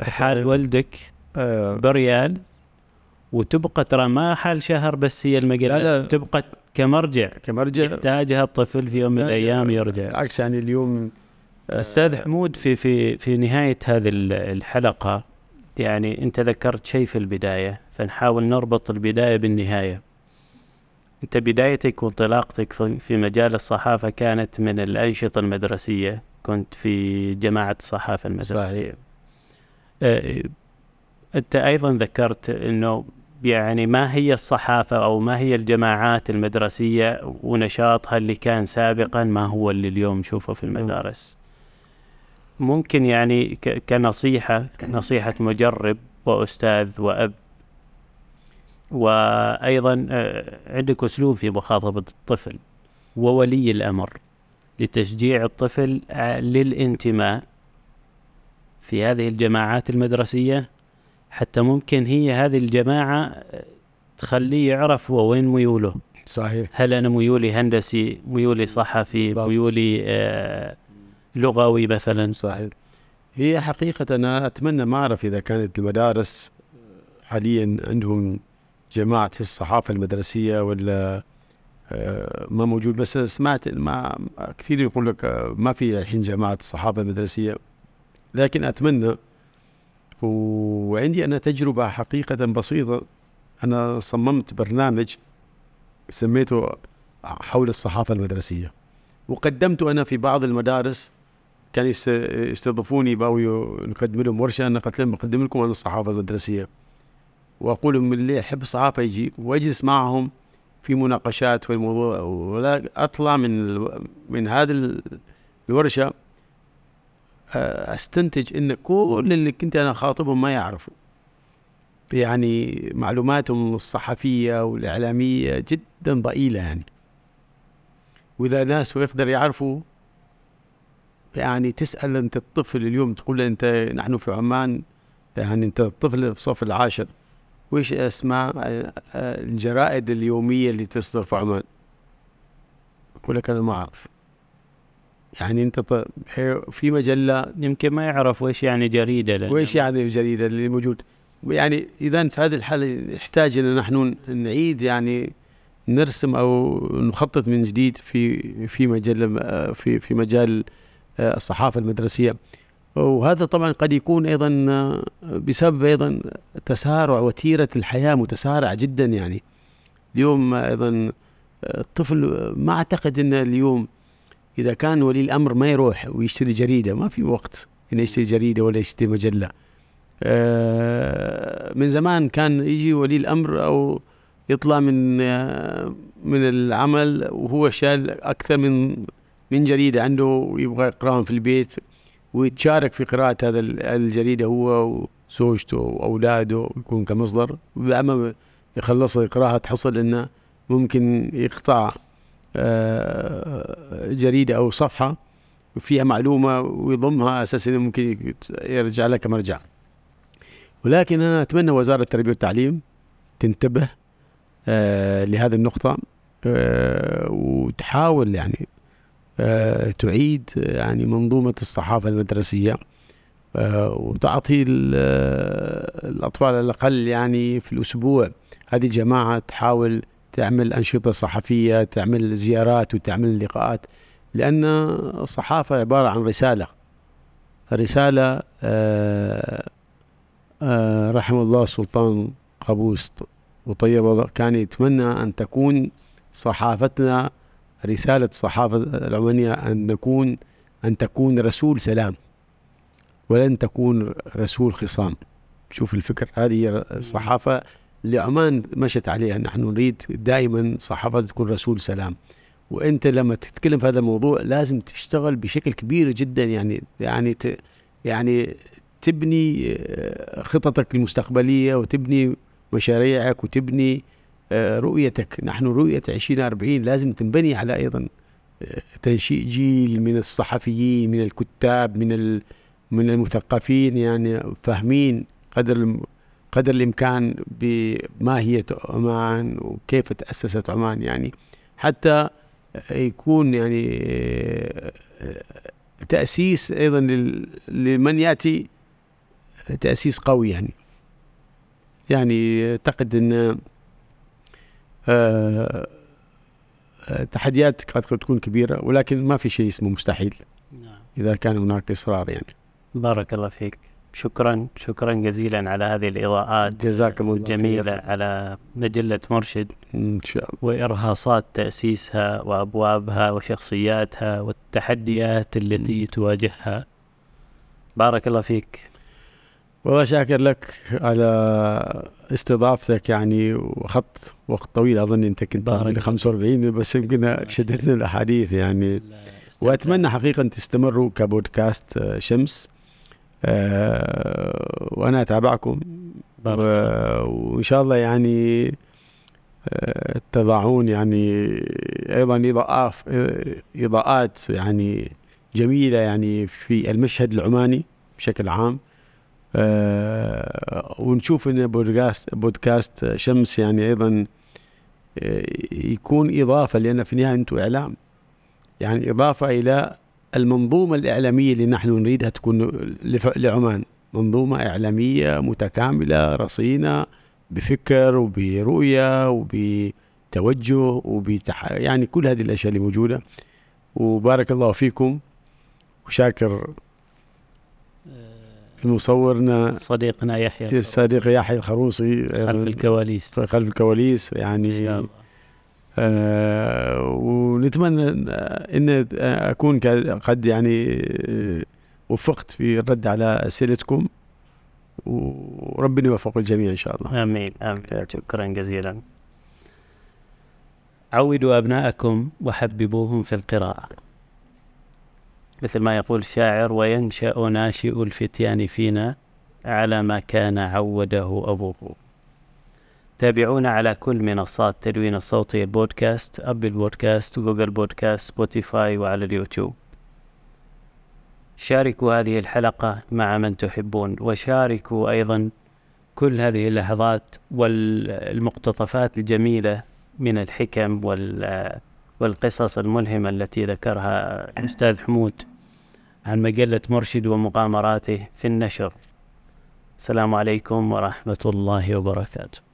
حال ولدك آه، بريال وتبقى ترى ما حال شهر بس هي المجلة. لا، لا. تبقى كمرجع. كمرجع. يحتاجها الطفل في يوم من الأيام يرجع. بالعكس يعني اليوم آه، أستاذ حمود في في في نهاية هذه ال- الحلقة يعني أنت ذكرت شيء في البداية فنحاول نربط البداية بالنهاية. أنت بدايتك وانطلاقتك في مجال الصحافة كانت من الأنشطة المدرسية؟ كنت في جماعة الصحافة المدرسية. صحيح. آه، أنت أيضا ذكرت إنه يعني ما هي الصحافة أو ما هي الجماعات المدرسية ونشاطها اللي كان سابقا ما هو اللي اليوم نشوفه في المدارس؟ ممكن يعني ك- كنصيحة. نصيحة مجرب وأستاذ وأب وأيضا آه، عندك أسلوب في مخاطبة الطفل وولي الأمر لتشجيع الطفل آه، للانتماء في هذه الجماعات المدرسية. حتى ممكن هي هذه الجماعة آه، تخليه يعرف هو وين ميوله. صحيح. هل أنا ميولي هندسي ميولي صحفي بالضبط. ميولي آه لغوي مثلا؟ صحيح. هي حقيقة أنا أتمنى ما أعرف إذا كانت المدارس حاليا عندهم جماعة الصحافة المدرسية ولا آه، ما موجود. بس سمعت ما كثير يقول لك آه، ما في الحين جماعة الصحافة المدرسية. لكن أتمنى وعندي أنا تجربة حقيقة بسيطة. أنا صممت برنامج سميته حول الصحافة المدرسية. وقدمته أنا في بعض المدارس. كان يست- يستضيفوني باوي نقدم لهم ورشة أنا قلت لهم بقدم لكم أنا الصحافة المدرسية. وأقول لهم اللي يحب الصحافه يجي وأجلس معهم في مناقشات في الموضوع. ولا أطلع من من هذه ال- الورشة أستنتج إن كل اللي كنت أنا خاطبهم ما يعرفوا. يعني معلوماتهم الصحفية والإعلامية جدا ضئيلة يعني. وإذا ناس يقدر يعرفوا يعني تسأل أنت الطفل اليوم تقول له أنت نحن في عمان يعني أنت الطفل في الصف العاشر. آه، آه، الجرائد اليومية اللي تصدر في عمان؟ يقول لك أنا ما أعرف. يعني أنت ط- في مجلة يمكن ما يعرف وش يعني جريدة لأن وإيش يعني الجريدة اللي موجود؟ يعني إذا في هذه الحالة يحتاج أن نحن نعيد يعني نرسم أو نخطط من جديد في في مجال في في مجال آه، الصحافة المدرسية. وهذا طبعا قد يكون أيضا آه، بسبب أيضا تسارع وتيرة الحياة متسارع جدا يعني. اليوم أيضا آه، الطفل ما أعتقد أن اليوم إذا كان ولي الأمر ما يروح ويشتري جريدة ما في وقت إنه يشتري جريدة ولا يشتري مجلة. آه، من زمان كان يجي ولي الأمر أو يطلع من من العمل وهو شال أكثر من من جريدة عنده ويبغى يقرأهم في البيت. ويتشارك في قراءة هذا ال- الجريدة هو وزوجته وأولاده يكون كمصدر. وأما يخلص يقرأها تحصل إنه ممكن يقطع آه، جريدة أو صفحة فيها معلومة ويضمها أساسا إنه ممكن يرجع لها كمرجع ولكن أنا أتمنى وزارة التربية والتعليم تنتبه آه، لهذه النقطة آه، وتحاول يعني تعيد يعني منظومة الصحافة المدرسية. آه، وتعطي ال- آه، الأطفال على الأقل يعني في الأسبوع. هذه الجماعة تحاول تعمل أنشطة صحفية تعمل زيارات وتعمل لقاءات لأن الصحافة عبارة عن رسالة. رسالة آه، آه، رحم الله السلطان قابوس وطيب كان يتمنى أن تكون صحافتنا رسالة الصحافة العمانية أن نكون أن تكون رسول سلام ولن تكون رسول خصام. شوف الفكر هذه الصحافة اللي عمان مشت عليها. نحن نريد دائما صحافة تكون رسول سلام. وأنت لما تتكلم في هذا الموضوع لازم تشتغل بشكل كبير جدا. يعني يعني ت يعني تبني آه، خططك المستقبلية وتبني مشاريعك وتبني رؤيتك. نحن رؤية 2040 لازم تنبني على أيضا آه، تنشئ جيل من الصحفيين من الكتاب من من المثقفين يعني فاهمين قدر قدر الإمكان بماهية عمان وكيف تأسست عمان يعني حتى يكون يعني تأسيس أيضا لمن يأتي تأسيس قوي يعني. يعني أعتقد أن آه، تحديات قد تكون كبيرة ولكن ما في شيء اسمه مستحيل. نعم. إذا كان هناك إصرار يعني. بارك الله فيك. شكرا شكرا جزيلا على هذه الإضاءات. جزاك الله الجميلة على مجلة مرشد. إن شاء الله. وإرهاصات تأسيسها وأبوابها وشخصياتها والتحديات التي تواجهها. بارك الله فيك. والله شاكر لك على استضافتك يعني وخط وقت طويل. أظن أنت كنت 45 بس يمكن شدتنا الأحاديث يعني. وأتمنى حقيقة تستمروا كبودكاست شمس. آه، وأنا أتابعكم. وإن شاء الله يعني آه، تضعون يعني أيضا اضاءات إضاءات يعني جميلة يعني في المشهد العماني بشكل عام. آه، ونشوف إن بودكاست بودكاست شمس يعني أيضا يكون إضافة لأن في النهاية أنتم إعلام. يعني إضافة إلى المنظومة الإعلامية اللي نحن نريدها تكون لعمان. منظومة إعلامية متكاملة رصينة بفكر وبرؤية وبتوجه وبتح... يعني كل هذه الأشياء اللي موجودة. وبارك الله فيكم. وشاكر مصورنا. صديقنا يحيى الصديق يحيى الخروصي خلف الكواليس. خلف الكواليس يعني إن شاء الله. آه ونتمنى إن أكون قد يعني وفقت في الرد على أسئلتكم. وربنا يوفق الجميع إن شاء الله. آمين آمين. شكرا جزيلا. عودوا أبناءكم وحببوهم في القراءة. مثل ما يقول الشاعر وينشأ ناشئ الفتيان فينا على ما كان عوده أبوه. تابعونا على كل منصات تدوين الصوتي البودكاست أبل بودكاست جوجل بودكاست سبوتيفاي وعلى اليوتيوب. شاركوا هذه الحلقة مع من تحبون وشاركوا أيضا كل هذه اللحظات والمقتطفات الجميلة من الحكم والقصص الملهمة التي ذكرها الأستاذ حمود عن مجلة مرشد ومغامراته في النشر. السلام عليكم ورحمة الله وبركاته.